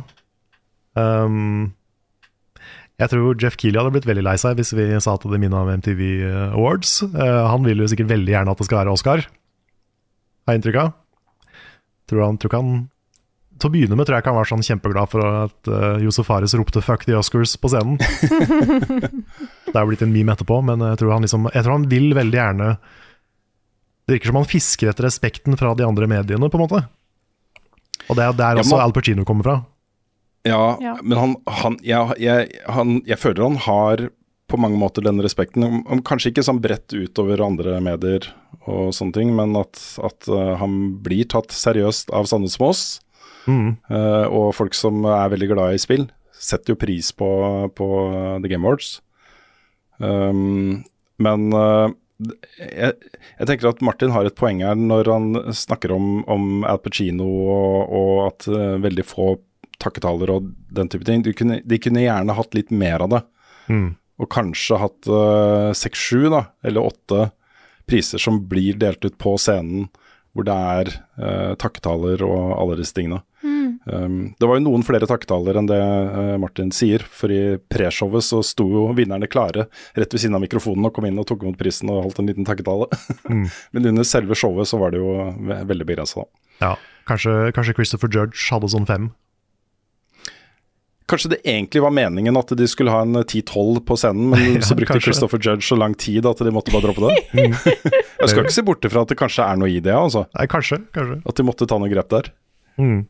Um, jeg tror Jeff Keeley hadde blitt veldig lei seg hvis vi sa at det minnet om MTV Awards. Uh, han vil jo sikkert veldig gjerne at det skal være Oscar, har jeg inntrykk av. Tror han, tror han Til å begynne med tror jeg ikke han var sånn kjempeglad for at uh, Josef Fares ropte 'fuck the Oscars' på scenen. det er jo blitt en meme etterpå, men jeg tror han, liksom, jeg tror han vil veldig gjerne Det virker som han fisker etter respekten fra de andre mediene, på en måte. Og det er der Ja, også man- Al Pacino kommer fra. Ja, Ja. men han, han, jeg, jeg, han Jeg føler han har på mange måter den respekten. Om, om kanskje ikke sånn bredt utover andre medier og sånne ting, men at, at uh, han blir tatt seriøst av Sandnes Moss. oss. Mm. Uh, og folk som er veldig glad i spill, setter jo pris på, på The Game Awards. Um, men, uh, jeg, jeg tenker at Martin har et poeng her når han snakker om, om Al Pacino og, og at uh, veldig få takketaler og den type ting. De kunne, de kunne gjerne hatt litt mer av det. Mm. Og kanskje hatt seks-sju, da, eller åtte priser som blir delt ut på scenen, hvor det er eh, takketaler og alle disse tingene. Um, det var jo noen flere takketaler enn det eh, Martin sier, for i preshowet så sto jo vinnerne klare rett ved siden av mikrofonen og kom inn og tok imot prisen og holdt en liten takketale. Mm. Men under selve showet så var det jo ve veldig begrensa, da. Ja, kanskje, kanskje Christopher Judge hadde sånn fem. Kanskje det egentlig var meningen at de skulle ha en 10-12 på scenen, men Ja, så brukte kanskje. Christopher Judge så lang tid at de måtte bare droppe det. Mm. Jeg skal ikke se bort ifra at det kanskje er noe i det, altså. Nei, kanskje, kanskje. At de måtte ta noe grep der. Mm.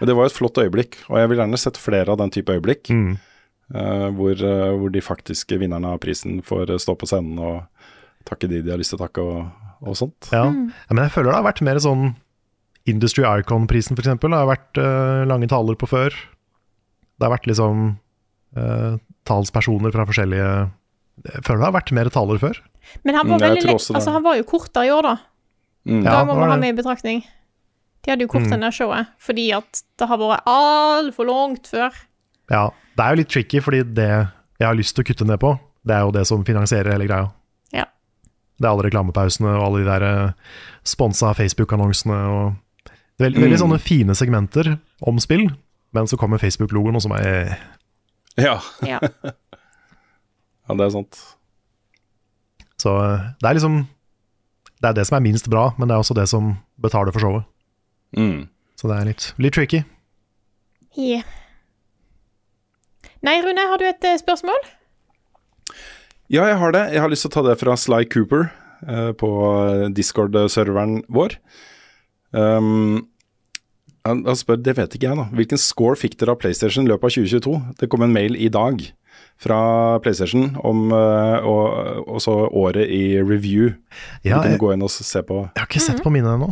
Men det var jo et flott øyeblikk, og jeg vil gjerne sett flere av den type øyeblikk. Mm. Uh, hvor, uh, hvor de faktiske vinnerne av prisen får eh, stå på scenen og takke de de har lyst til å takke, og, og sånt. Ja. ja, men jeg føler det har vært mer sånn Industry Icon-prisen, for eksempel. Har vært uh, lange taler på før. Det har vært liksom uh, talspersoner fra forskjellige Jeg føler det har vært mer taler før. Men han Mm, var, veldig, altså, han var jo kortere i år, da. Mm. Ja, Da må det man ha med i betraktning. De hadde jo kort Mm. denne showet fordi at det har vært altfor langt før. Ja, Det er jo litt tricky, fordi det jeg har lyst til å kutte ned på, det er jo det som finansierer hele greia. Ja. Det er alle reklamepausene og alle de der eh, sponsa Facebook-annonsene og det mm. veldig, sånne fine segmenter om spill, men så kommer Facebook-logoen, og som er Ja. Ja. ja, det er sant. Så eh, det er liksom Det er det som er minst bra, men det er også det som betaler for showet. Mm. Så det er litt, litt tricky. Yeah. Nei, Rune, har du et eh, spørsmål? Ja, jeg har det. Jeg har lyst til å ta det fra Sly Cooper eh, på Discord-serveren vår. Um, han, spør, det vet ikke jeg da, hvilken score fikk dere av PlayStation i løpet av 2022? Det kom en mail i dag fra PlayStation om eh, og, og så året i review. Ja, du kunne gå inn og se på. jeg har ikke sett på mine ennå.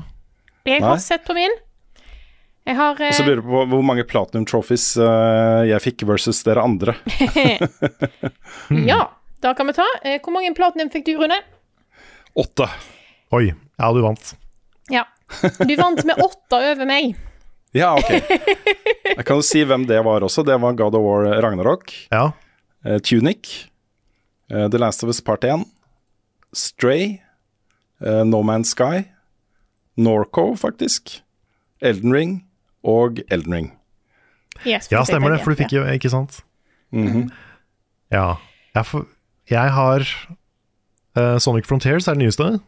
Jeg Nei. har sett på min. Jeg har Og så eh, lurer jeg på hvor mange platinum trophies eh, jeg fikk versus dere andre. Ja, da kan vi ta. Hvor mange platinum fikk du, Rune? Åtte. Oi, ja, du vant. Ja. Du vant med åtte over meg. Ja, ok. Jeg kan jo si hvem det var også. Det var God of War Ragnarok. Ja. eh, Tunic, eh, The Last of Us Part 1, Stray, eh, No Man's Sky, Norco, faktisk, Elden Ring og Elden Ring. Yes, Ja, stemmer det, for du fikk jo Ikke sant? Mhm. Ja. Jeg, for, jeg har uh, Sonic Frontiers er det nyeste.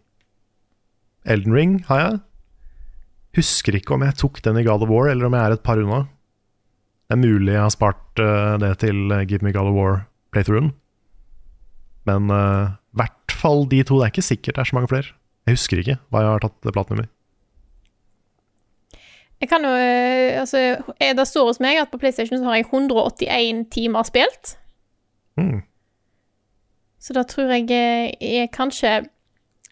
Elden Ring har jeg. Husker ikke om jeg tok den i God of War, eller om jeg er et par unna. Det er mulig jeg har spart uh, det til eh, Give Me God of War-playthroughen. Men eh, i hvert fall de to. Det er ikke sikkert det er så mange flere. Jeg husker ikke hva jeg har tatt platinum i. Jeg kan jo eh, Altså, eh, det står hos meg at på PlayStation så har jeg 181 timer spilt. Mm. Så da tror jeg eh, er kanskje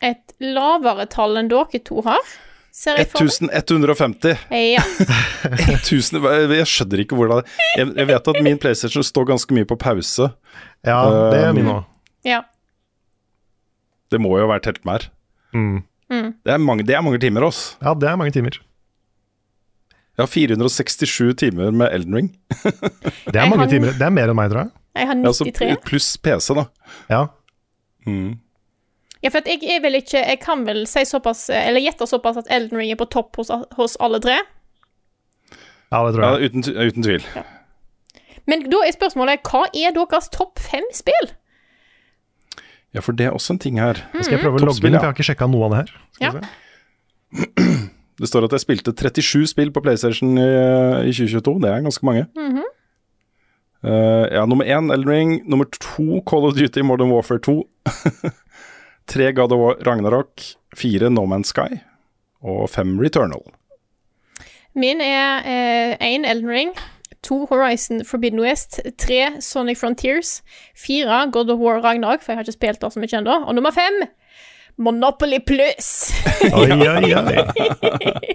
et lavere tall enn dere to har. Ser jeg 1150. Ja. 1000, jeg skjønner ikke hvordan jeg, jeg vet at min PlayStation står ganske mye på pause. Ja, det er min òg. ja. Det må jo være telt med her. Mm. Mm. Det er mange, det er mange timer, altså. Ja, det er mange timer. Jeg har 467 timer med Elden Ring. Det er mange har- timer. Det er mer enn meg, tror jeg. Jeg har Altså, 93. pluss PC, da. Ja. Mm. Ja, for at jeg er vel ikke Jeg kan vel si såpass Eller gjette såpass at Elden Ring er på topp hos, hos alle tre. ja, det tror Ja, jeg. uten, uten tvil. Men da er spørsmålet hva er deres topp fem spill? Ja, for det er også en ting her. Nå skal jeg prøve å logge inn, for jeg har ikke sjekka noe av det her. Skal Ja. se. Det står at jeg spilte 37 spill på PlayStation i, i 2022. Det er ganske mange. Mm -hmm. uh, ja, nummer én Elden Ring. Nummer to Call of Duty Modern Warfare 2. Tre God of War Ragnarok. Fire No Man's Sky. Og fem Returnal. Min er én Elden Ring, to Horizon Forbidden West, tre Sonic Frontiers, fire God of War Ragnarok, for jeg har ikke spilt det så mye ennå, og nummer fem Monopoly Plus. Oi, oi, oi.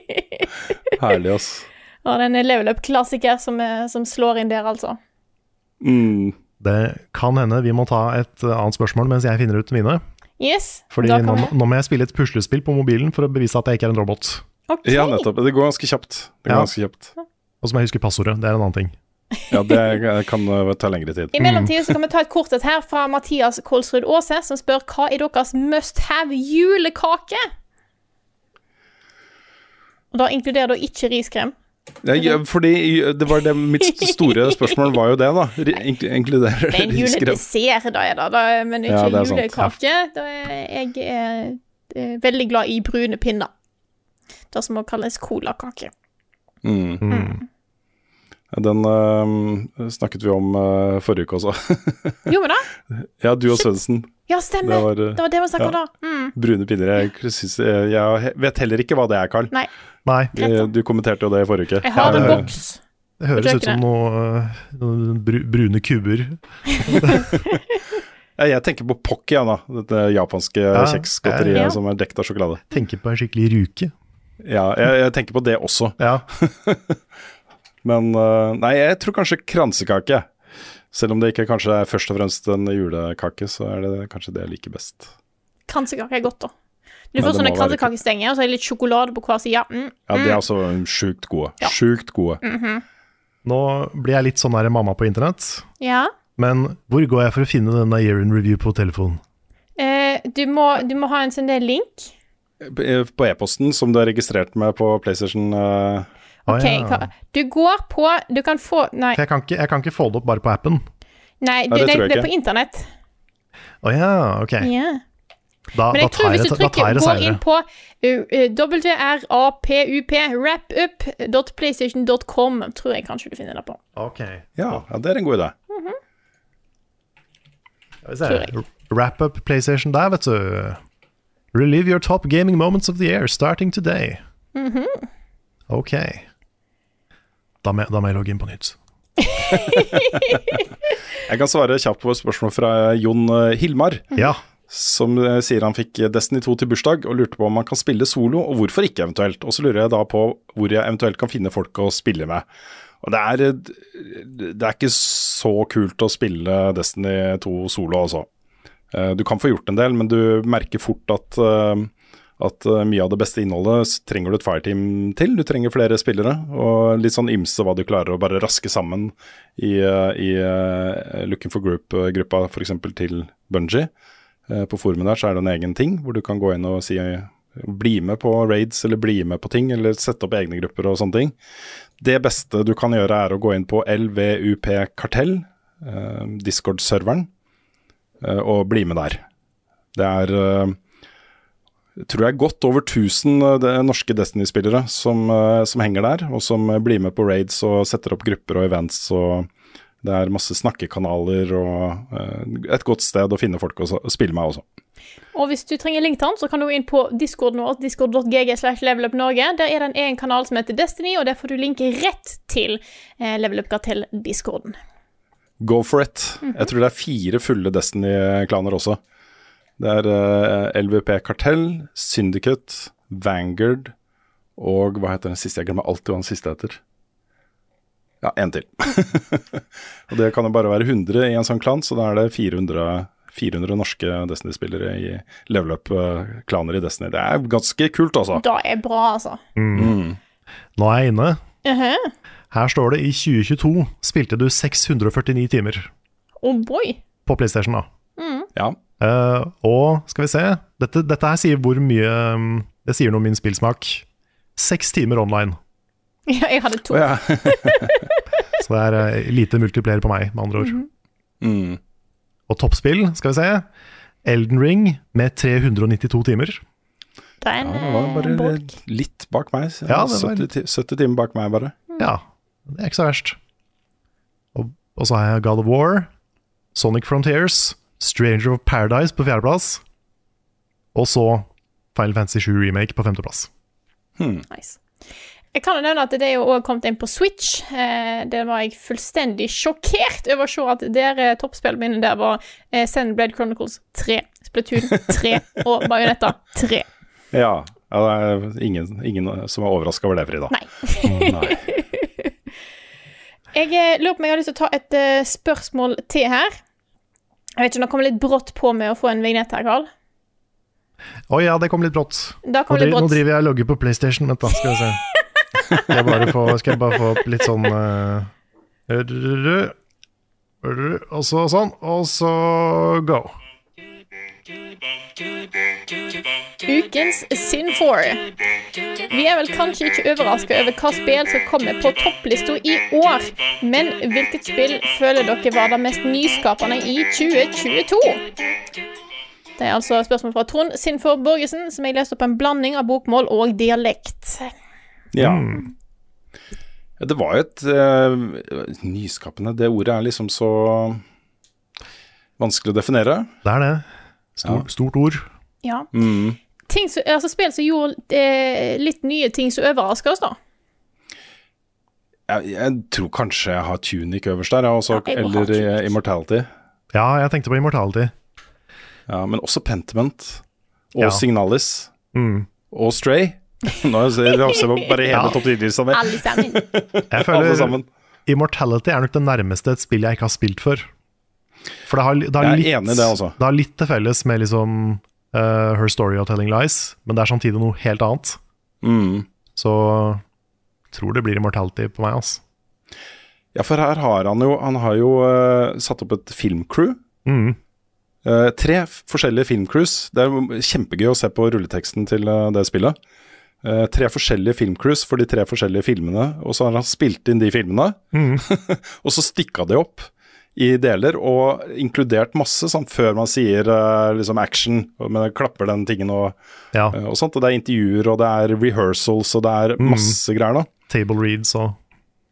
Herlig, ass. og den er level up-klassiker som, er- som slår inn der, altså. Mm. Det kan hende vi må ta et eh, annet spørsmål mens jeg finner ut mine. Yes. Fordi da nå, nå må jeg spille et puslespill på mobilen for å bevise at jeg ikke er en robot. Okay. Ja, nettopp. Det går ganske kjapt. Det går Ja. ganske kjapt. Og så må jeg huske passordet. Det er en annen ting. Ja, det kan eh, ta lengre tid. I mellomtiden så kan vi ta et kortet her fra Mathias Kolsrud Aase, som spør hva er deres must have julekake? Og Da inkluderer da ikke riskrem. Ja, ja, fordi det var det Mitt store spørsmål var jo det, da. Egentlig det Inkluderer Det er en juledessert, da er det, da, men ikke Ja, det er julekake. Da er jeg er, er veldig glad i brune pinner. Det som må kalles colakake. Mm. Mm. Den uh, snakket vi om uh, forrige uke også. Gjorde vi det? ja, du og Svendsen. Ja, stemmer. Det var, Det eh, var det vi snakket om ja. da. Mm. Brune pinner. Jeg, synes, jeg, vet heller ikke hva det er, Carl. Nei. Nei, Du kommenterte jo det i forrige uke. Jeg har en ja. boks. det høres ut som noen noe brune kuber. Jeg tenker på Pocky, ja. Dette japanske Ja, kjeksgodteriet ja. som er dekt av sjokolade. Tenker på en skikkelig ruke. Ja, jeg, jeg tenker på det også. Ja, Men eh, nei, jeg tror kanskje kransekake. Selv om det ikke kanskje er først og fremst en julekake, så er det kanskje det jeg liker best. Kransekake er godt, da. Du får sånne kransekakestenger, og så er det litt sjokolade på hver side. Mm. Ja, de er også sjukt gode. Ja. Sjukt gode. Nå blir jeg litt sånn her mamma på internett. Ja. Men hvor går jeg for å finne denne year in review på telefonen? Eh, du, må, du må ha en sånn link. På e-posten som du er registrert med på PlayStation eh, Ok, ja. hva- Du går på Du kan få Nei, jeg, kan ikke, jeg kan ikke få det opp bare på appen. nei Ja, det, det det, det er på internett. Å ja, ok. Yeah. Da, Men da jeg tror hvis du trykker, Gå går inn på uh, wrapup, wrapup.playstation.com, tror jeg kanskje du finner det på. Ok, ja, ja, det er en god idé. skal vi se. Wrap up PlayStation der, vet du. Relive your top gaming moments of the year, starting today. Mhm. Ok. Da må, da må jeg logge inn på nytt. Jeg kan svare kjapt på et spørsmål fra Jon eh, Hilmar. Ja. som eh, sier han fikk Destiny 2 til bursdag og lurte på om han kan spille solo, og hvorfor ikke eventuelt. Og så lurer jeg da på hvor jeg eventuelt kan finne folk å spille med. Og det er, eh, det er ikke så kult å spille Destiny 2 solo, altså. Du kan få gjort en del, men du merker fort at, eh, at eh, mye av det beste innholdet trenger du et fireteam til. Du trenger flere spillere, og litt sånn ymse hva du klarer å bare raske sammen i, eh, i eh, Looking for Group-gruppa, f.eks. til Bungie. Eh, På forumet der så er det en egen ting hvor du kan gå inn og si bli med på raids eller bli med på ting, eller sette opp egne grupper og sånne ting. Det beste du kan gjøre er å gå inn på LVUP Kartell, Discord-serveren, og bli med der. Det er tror jeg godt over 1000 eh, norske Destiny-spillere som, eh, som henger der, og som eh, blir med på raids og setter opp grupper og events. og Det er masse snakkekanaler og et godt sted å finne folk å spille med også. Og hvis du trenger link til den, så kan du gå inn på discorden vår, discord.gg slash levelupnorge. Der er det en egen kanal som heter Destiny, og der får du link rett til eh, Level Up Kartell-discorden. Go for it. Jeg tror det er fire fulle Destiny-klaner også. Det er uh, LVP Kartell, Syndicate, Vanguard og hva heter den siste? Jeg glemmer alltid hva den siste heter. Ja, én til. og det kan jo bare være 100 i en sånn klan, så da er det 400, 400 norske Destiny-spillere i level up-klaner i Destiny. Det er ganske kult, altså. Det er bra, altså. Mm. Nå er jeg inne. Uh Her står det i 2022 spilte du 649 timer Oh boy. på PlayStation. da. Mm. Ja. Eh, og skal vi se dette, dette her sier hvor mye um, Det sier noe om min spillsmak. Seks timer online. Ja, jeg hadde to. Oh, ja. Så det er eh, lite multiplier på meg, med andre ord. Mm. Og toppspill, skal vi se. Elden Ring med 392 timer. Det er en Ja, det var eh, bare bok. litt bak meg. Ja, det 70, ti- 70 timer bak meg, bare. Ja, det er ikke så verst. Og, og så har jeg God of War, Sonic Frontiers, Stranger of Paradise på fjerdeplass. Og så Final Fantasy 7 Remake på femteplass. Nice. Jeg kan jo nevne at det er jo også kommet inn på Switch. Eh, der var jeg fullstendig sjokkert over å se at der eh, toppspillene mine der var eh, Xenoblade Chronicles 3, Splatoon 3 og Bajonetta 3. Ja, ja det er ingen, ingen som er overraska over det, Frida. Nei. Nei. Jeg eh, lurer på om jeg har lyst til å ta et uh, spørsmål til her. Jeg vet ikke det kommer litt brått på med å få en vignett her, Karl. Å ja, det kom litt brått. Kom Nå, litt brått. nå driver jeg og logger på PlayStation. Vent, da, skal vi se. Skal jeg bare få, skal jeg bare få opp litt sånn rrrr, Og så sånn, og så go. Ukens Sin 4. Vi er vel kanskje ikke overraska over hva spill som kommer på topplista i år, men hvilket spill føler dere var det mest nyskapende i 2022? Det er altså spørsmål fra Trond Sinfor Borgesen, som jeg leste opp en blanding av bokmål og dialekt. Ja. Ja, Det var jo et uh, nyskapende Det ordet er liksom så vanskelig å definere. Det er det. Stor, Stort ord. Ja. Mm. Ting altså spill som gjorde eh, litt nye ting som overraska oss, da. Jeg, jeg tror kanskje jeg har Tunic øverst der, også, Ja, jeg eller eh, Immortality. Ja, jeg tenkte på Immortality. Ja, men også Pentiment og Ja. Signalis Mm. og Stray. Nå ser vi også bare hele Ja. topp 10-lista mi. Alle sammen. Jeg føler. Immortality er nok det nærmeste et spill jeg ikke har spilt før. For det har, det har, er litt, enig det, altså. det har litt til felles med liksom uh, Her Story of Telling Lies, men det er samtidig noe helt annet. Mm. Så tror det blir Immortality på meg, altså. Ja, for her har han jo Han har jo uh, satt opp et filmcrew. Mm. Uh, tre forskjellige filmcrews. Det er kjempegøy å se på rulleteksten til det spillet. Uh, tre forskjellige filmcrews for de tre forskjellige filmene, og så har han spilt inn de filmene. Mm. og så stikka de opp i deler, og inkludert masse sånn, før man sier eh, liksom action, men klapper den tingen og, Ja. eh, og sånt. Og det er intervjuer, og det er rehearsals, og det er Mm. masse greier, da. Table reads og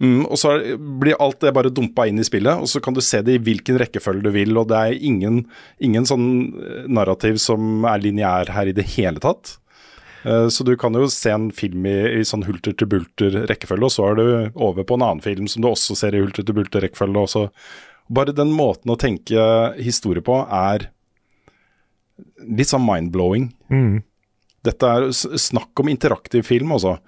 Mm, og så er- blir alt det bare dumpa inn i spillet, og så kan du se det i hvilken rekkefølge du vil, og det er ingen, ingen sånn eh, narrativ som er lineær her i det hele tatt. Så du kan jo se en film i, i sånn hulter til bulter rekkefølge, og så er du over på en annen film som du også ser i hulter til bulter rekkefølge. Og så. Bare den måten å tenke historie på er litt sånn mind-blowing. mm. Dette er snakk om interaktiv film, altså.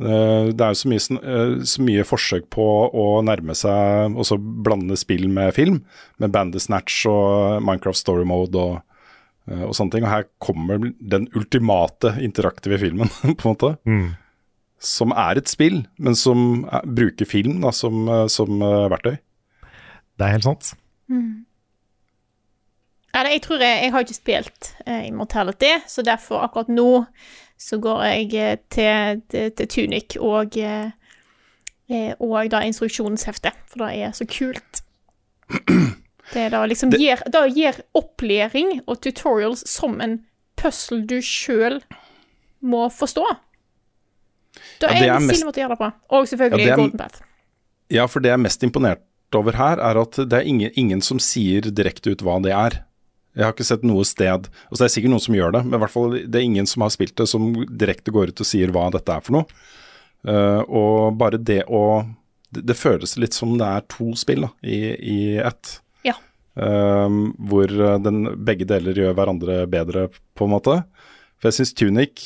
Eh, Det er jo så mye, eh, så mye forsøk på å nærme seg og så blande spill med film, med Bandersnatch og Minecraft Story Mode og, eh, og sånne ting. Og her kommer den ultimate interaktive filmen, på en måte. Mm. Som er et spill, men som er, bruker film da, som, som verktøy. Det er helt sant. Ja, jeg tror jeg, jeg har ikke spilt uh, Immortality, så derfor akkurat nå så går jeg eh, til, til, til Tunic og eh, og da instruksjonsheftet, for det er så kult. Det da liksom Det- gir, da gir opplæring og tutorials som en puzzle du sjøl må forstå. Da Ja, er det en er mest- måte å gjøre det på. Og selvfølgelig ja, er... Golden Path. Ja, for det jeg er mest imponert over her, er at det er ingen, ingen som sier direkte ut hva det er. Jeg har ikke sett noe sted altså Det er sikkert noen som gjør det, men i hvert fall det er ingen som har spilt det som direkte går ut og sier hva dette er for noe. Uh, og bare det å det, det føles litt som det er to spill da, i, i ett. Ja. Uh, hvor den, begge deler gjør hverandre bedre, på en måte. For jeg syns Tunic,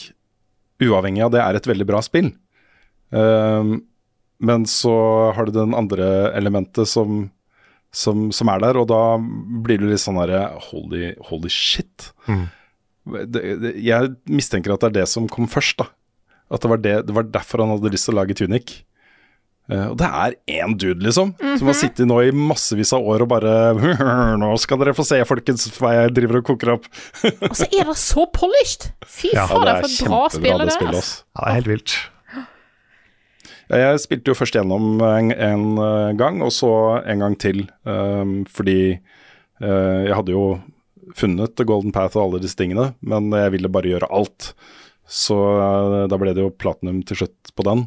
uavhengig av det, er et veldig bra spill. Eh, men så har du den andre elementet som, som, som er der, og da blir du litt sånn derre holy, holy shit. Mm. Det, det, jeg mistenker at det er det som kom først, da. At det var, det, det var derfor han hadde lyst til å lage Tunic. Uh, og det er én dude, liksom, som har sittet nå i massevis av år og bare Nå skal dere få se, folkens, hva jeg driver og koker opp. Og så er det så polished! Fy Ja, fader, for et bra spill det er. Ja, det er helt vilt. Jeg spilte jo først gjennom en, en eh, gang, og så en gang til. Um, fordi uh, jeg hadde jo funnet Golden Path og alle disse tingene, men jeg ville bare gjøre alt. Så uh, da ble det jo platinum til slutt på den.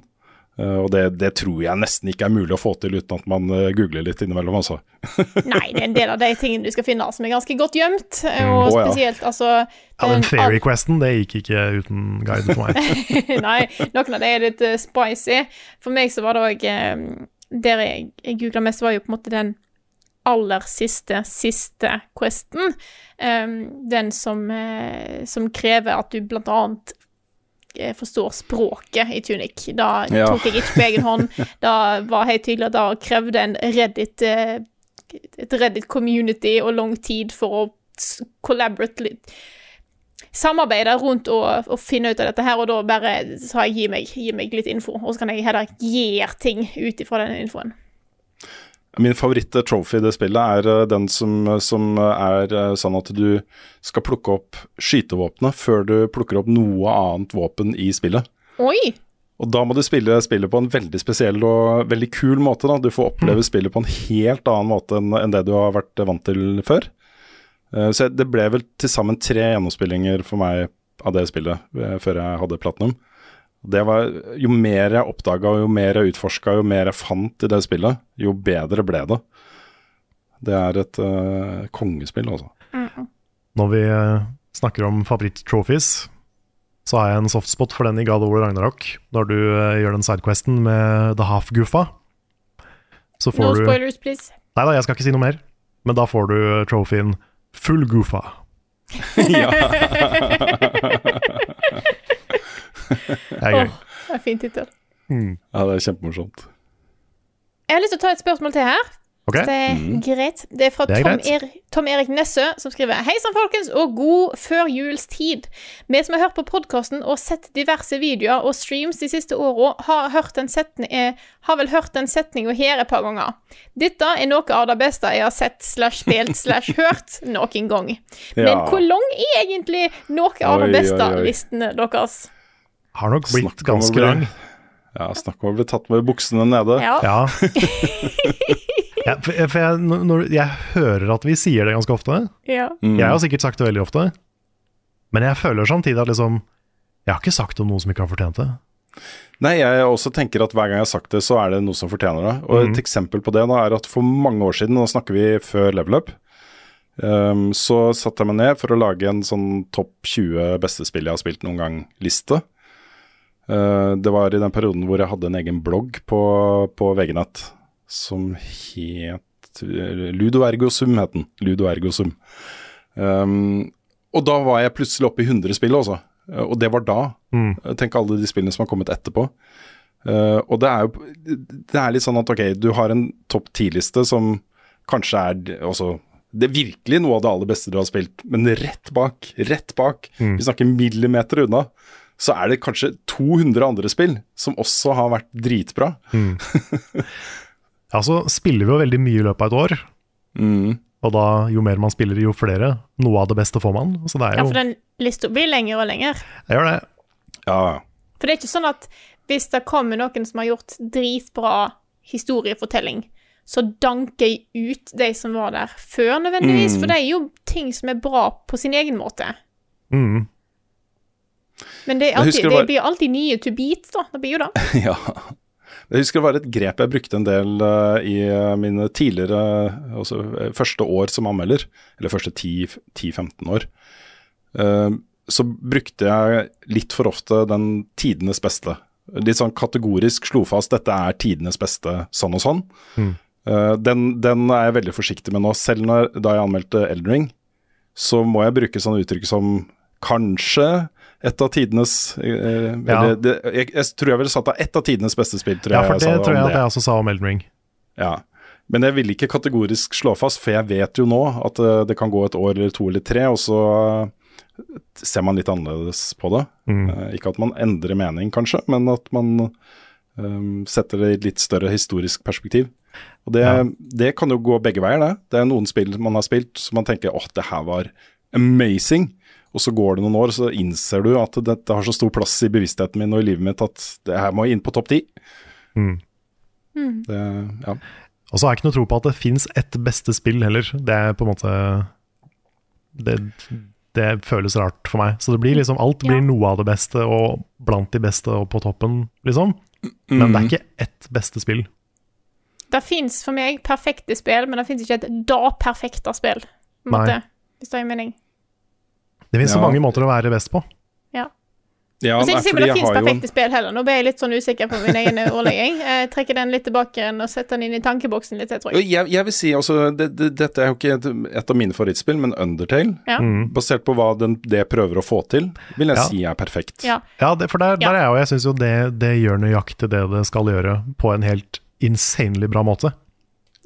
Eh, og det, det tror jeg nesten ikke er mulig å få til uten at man eh, googler litt innimellom, altså. Nei, det er en del av de tingene du skal finne som er ganske godt gjemt. Og Å, ja. spesielt, altså Ja, den um, Fairy Questen, det gikk ikke uten guide for meg. Nei, noen av det er litt eh, spicy. For meg så var det òg Der jeg, jeg googla mest, var jo på en måte den aller siste, siste questen. Um, den som, eh, som krever at du blant annet eh, forstår språket i Tunic. Da Ja. tok jeg ikke på egen hånd. Da var helt tydelig at det krevde en Reddit eh, et Reddit-community og lang tid for å collaborate Samarbeide rundt og, og finne ut av dette her, og da bare sa jeg gi meg, gi meg litt info, og så kan jeg heller gjøre ting ut ifra den infoen. Min favoritt-trophy i det spillet er eh, den som, som er eh, sånn at du skal plukke opp skytevåpenet før du plukker opp noe annet våpen i spillet. Oi! Og da må du spille spillet på en veldig spesiell og veldig kul måte. da. Du får oppleve spillet på en helt annen måte enn enn det du har vært vant til før. Eh, Så det ble vel til sammen tre gjennomspillinger for meg av det spillet eh, før jeg hadde platinum. Det var, jo mer jeg oppdaga, jo mer jeg utforska, jo mer jeg fant i det spillet, jo bedre ble det. Det er et uh, kongespill, altså. Når vi eh, snakker om favoritt-trophies, så har jeg en softspot for den i God of War Ragnarok. Når du uh, gjør den sidequesten med The Half-Guffa, så får No du spoilers, please. Nei da, jeg skal ikke si noe mer. Men da får du trophyen Full Goofa. ja. Det er gøy. Oh, det er fin tittel. ja, det er kjempemorsomt. Jeg har lyst til å ta et spørsmål til her. Okay. Det er greit. Det er fra Det er Tom, er Tom Erik Nessø, som skriver Hei sann, folkens, og god førjulstid. Vi som har hørt på podkasten og sett diverse videoer og streams de siste åra, har, hørt en setning, eh, har vel hørt den setninga her et par ganger. Dette er noe av det beste jeg har sett slash spilt slash hørt noen gang. Men Ja. hvor lang er egentlig noe av det beste oi, oi. listene deres? Har nok blitt Snakk ganske lang. Ja, snakk om å bli tatt med buksene nede. Ja. Ja. ja for jeg, for jeg, når, jeg hører at vi sier det ganske ofte. ja. Mm. Jeg har sikkert sagt det veldig ofte. Men jeg føler samtidig at liksom Jeg har ikke sagt om noe som ikke har fortjent det. Nei, jeg også tenker at hver gang jeg har sagt det, så er det noe som fortjener det. Og et eksempel på det da er at for mange år siden, nå snakker vi før level up, um, så satte jeg meg ned for å lage en sånn topp 20 beste spill jeg har spilt noen gang-liste. Eh, det var i den perioden hvor jeg hadde en egen blogg på, på VG-nett som het eh, Ludo Ergosum, het den. Ludo. Um, og da var jeg plutselig oppe i 100 spill Eh, og det var da. Mm. Tenk alle de spillene som har kommet etterpå. Uh, og det er jo Det er litt sånn at ok, du har en topp 10-liste som kanskje er også Det er virkelig noe av det aller beste du har spilt, men rett bak, rett bak, vi snakker millimeter unna, så er det kanskje 200 andre spill som også har vært dritbra. Ja, så spiller vi jo veldig mye i løpet av et år. Mm. Og da, jo mer man spiller, jo flere. Noe av det beste får man. Så det er ja, for den lista blir lenger og lenger. Jeg gjør det. Ja, For det er ikke sånn at hvis det kommer noen som har gjort dritbra historiefortelling, så danker jeg ut de som var der før, nødvendigvis. Mm. For det er jo ting som er bra på sin egen måte. Mm. Men det, er alltid, det, var... det blir alltid nye to beat, da. Det blir jo det. ja. Jeg husker det var et grep jeg brukte en del uh, i eh, mine tidligere altså, første år som anmelder, eller første 10-15 år. Uh, så brukte jeg litt for ofte den tidenes beste. Litt sånn kategorisk slo fast dette er tidenes beste sånn og sånn. Mm. Uh, den, den er jeg veldig forsiktig med nå. Selv når, da jeg anmeldte Eldring, så må jeg bruke sånne uttrykk som kanskje et av tidenes eh, Ja. det, jeg, jeg tror jeg ville satt det Et av tidenes beste spill, tror Ja, for det jeg tror jeg det. at jeg også sa om Elden Ring. Ja. Men jeg vil ikke kategorisk slå fast, for jeg vet jo nå at uh, det kan gå et år eller to eller tre, og så uh, ser man litt annerledes på det. Mm. Uh, ikke at man endrer mening, kanskje, men at man eh, setter det i et litt større historisk perspektiv. Og det, Ja. det kan jo gå begge veier, det. Det er noen spill man har spilt som man tenker åh, det her var amazing. Og så går det noen år, så innser du at dette har så stor plass i bevisstheten min og i livet mitt at det her må inn på topp ti. Mm. Det, ja. Og så har jeg ikke noe tro på at det fins ett beste spill heller. Det er på en måte det, det føles rart for meg. Så det blir liksom alt blir Ja. noe av det beste, og blant de beste og på toppen, liksom. Men det er ikke ett beste spill. Det fins for meg perfekte spill, men det fins ikke et da perfekte spill. På en Nei. måte, hvis det gir mening. Det fins så mange måter å være best på. Ja. Ja, Og så er det sikkert det finnes perfekte jo spill heller. Nå ble jeg litt sånn usikker på min egen ordlegging. Jeg trekker den litt tilbake igjen og setter den inn i tankeboksen litt, jeg tror jeg. Jeg, jeg vil si altså, det, det, Dette er jo ikke et, et av mine favorittspill, men Undertale, Ja. basert på hva den, det prøver å få til, vil jeg Ja. si er perfekt. Ja. Ja, det, for der, der er jeg, og jeg syns jo det, det gjør nøyaktig det det skal gjøre, på en helt insanely bra måte.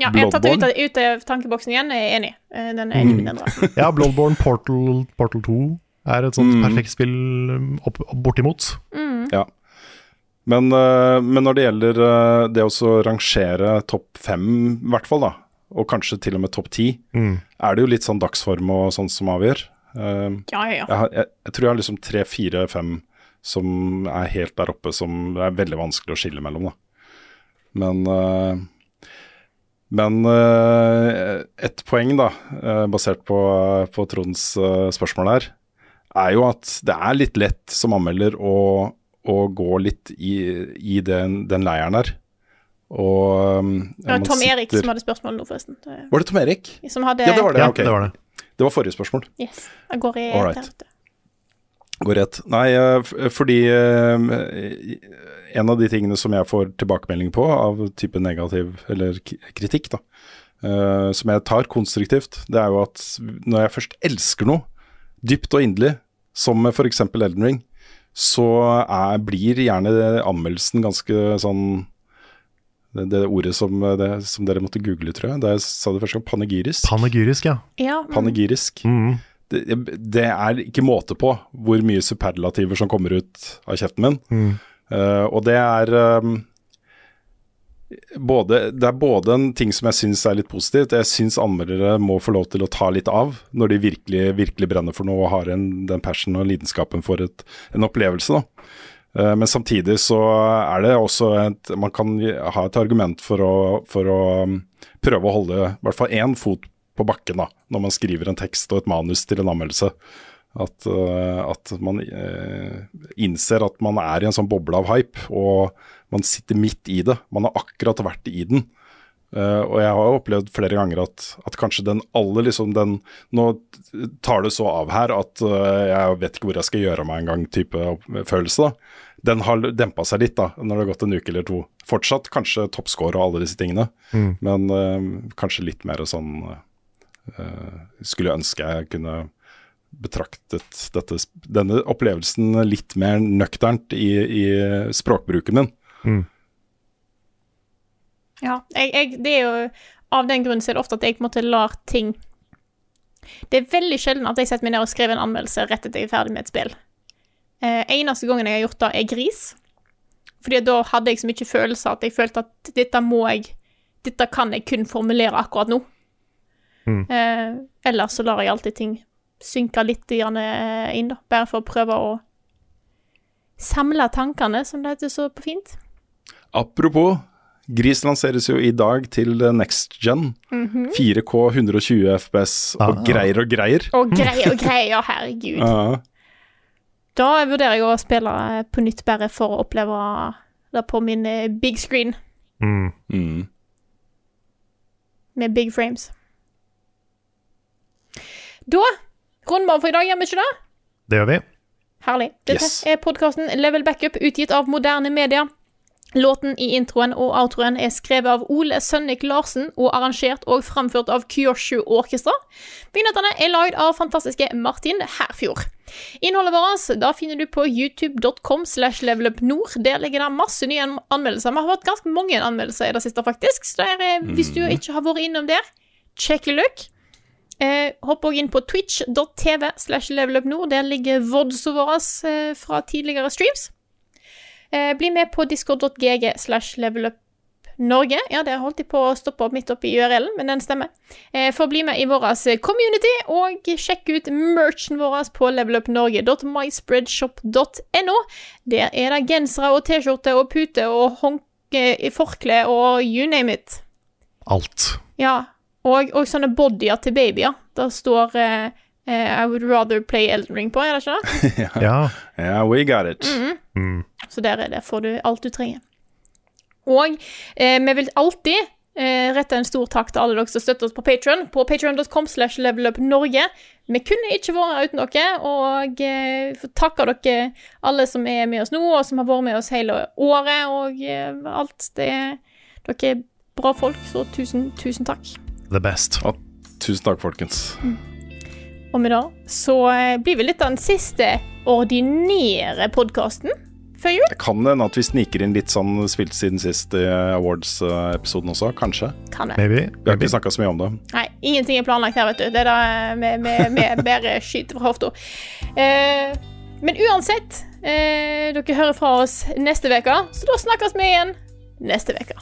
Ja, jeg har tatt det ut av, ut av tankeboksen igjen, jeg er enig. Eh, Den er ikke blitt endret. Ja, Bloodborne Portal, Portal 2 er et sånt Mm. perfekt spill um, opp, opp, bortimot. Ja. Men, øh, men når det gjelder øh, det å rangere topp fem, i hvert fall, da, og kanskje til og med topp ti, Mm. er det jo litt sånn dagsform og sånt som avgjør. Uh, Ja, ja, ja. jeg, jeg, jeg tror jeg har liksom tre, fire, fem som er helt der oppe, som er veldig vanskelig å skille mellom, da. Men øh, men uh, et poeng, da, øh, basert på, på Tronds øh, spørsmål her, er jo at det er litt lett som anmelder å, å gå litt i, i den, den leiren der. Og um, Det var Tom Erik sitter- som hadde spørsmål nå, forresten. Var det Tom Erik? Som hadde Ja, det var det. Ja, ok. det var det. Det var forrige spørsmål. Yes. Jeg går i All right. Går rett. Nei, eh, f- fordi eh, en av de tingene som jeg får tilbakemelding på av type negativ eller kritikk, da, uh, som jeg tar konstruktivt, det er jo at når jeg først elsker noe dypt og inderlig, som med f.eks. Elden Ring, så er, blir gjerne anmeldelsen ganske sånn det, det ordet som, det, som dere måtte google, tror jeg. Da jeg sa det første gang, panegyrisk. Panegyrisk, ja. Ja, mm. Panegyrisk Mm. det, det er ikke måte på hvor mye superlativer som kommer ut av kjeften min. Mm. Eh, og det er um, både, Det er både en ting som jeg syns er litt positivt. Jeg syns anmeldere må få lov til å ta litt av når de virkelig, virkelig brenner for noe og har en, den passion og lidenskapen for et, en opplevelse. da. Eh, Men samtidig så er det også et Man kan ha et argument for å, for å um, prøve å holde i hvert fall én fot på bakken da, når man skriver en tekst og et manus til en anmeldelse. At, eh, at man eh, innser at man er i en sånn boble av hype, og man sitter midt i det. Man har akkurat vært i den. Eh, og jeg har opplevd flere ganger at, at kanskje den alle liksom den Nå tar det så av her at jeg vet ikke hvor jeg skal gjøre meg engang, type følelse. da. Den har dempa seg litt da, når det har gått en uke eller to. Fortsatt kanskje toppscore og alle disse tingene, Mm. men kanskje litt mer sånn Skulle ønske jeg kunne betraktet dette, denne opplevelsen litt mer nøkternt i, i språkbruken min. Mm. Ja, jeg, jeg, det er jo Av den grunn så er det ofte at jeg på en måte lar ting Det er veldig sjelden at jeg setter meg ned og skriver en anmeldelse rett etter jeg er ferdig med et spill. Eh, eneste gangen jeg har gjort det, er Gris. Fordi da hadde jeg så mye følelser at jeg følte at dette må jeg Dette kan jeg kun formulere akkurat nå. Mm. Eh, ellers så lar jeg alltid ting synke litt eh, inn, da. Bare for å prøve å samle tankene, som det heter så på fint. Apropos, Gris lanseres jo i dag til next gen. 4K 120 FPS og Ah. greier og greier. Og greier og greier, herregud. Ja. Da vurderer jeg å spille eh, på nytt bare for å oppleve det på min eh, big screen Mm. Mm. med big frames. Da runder for i dag, gjør vi ikke det? Det gjør vi. Herlig. Dette Yes. er podkasten Level Backup, utgitt av moderne media. Låten i introen og outroen er skrevet av Ole Sønnik Larsen og arrangert og framført av Kyoshu Orkestra. Vignettene er lagd av fantastiske Martin Herfjord. Innholdet vårt da finner du på youtube.com slash levelupnord. Der ligger det masse nye anmeldelser. Vi har hatt ganske mange anmeldelser i det siste, faktisk. Så der, er- hvis du ikke har vært innom der, check a look. Eh, hopp også inn på twitch.tv slash levelupnord. Der ligger vodsene våre eh, fra tidligere streams. Eh, bli med på discord.gg slash levelupnorge. Ja, der holdt de på å stoppe opp midt oppi URL-en, men den stemmer. Eh, for å bli med i vår community, og sjekk ut merchen vår på levelupnorge.myspreadshop.no. Der er det gensere og T-skjorte og pute og håndke, forkle og you name it. Alt. Ja, og, og sånne bodyer til babyer. Der står uh, uh, I would rather play Elden Ring på, er det ikke det? Ja. Yeah, we got it. Mm. Så der er det, får du alt du trenger. Og eh, vi vil alltid eh, rette en stor takk til alle dere som støtter oss på Patron. På patron.com slash levelupnorge. Vi kunne ikke vært uten dere, og eh, får takke dere alle som er med oss nå, og som har vært med oss hele året, og eh, alt. Det, dere er bra folk, så tusen, tusen takk. The best. Ja, tusen takk, folkens. Og med det så eh, blir vi litt av den siste ordinære podkasten før jul. Det kan hende at vi sniker inn litt sånn spilt siden sist i Awards-episoden også, kanskje. Kan det. Maybe. Vi har ikke snakka så mye om det. Nei, ingenting er planlagt her, vet du. Det er da med, med, med bare skyter fra hofta. Eh, men uansett, eh, dere hører fra oss neste uke, så da snakkes vi igjen neste uke.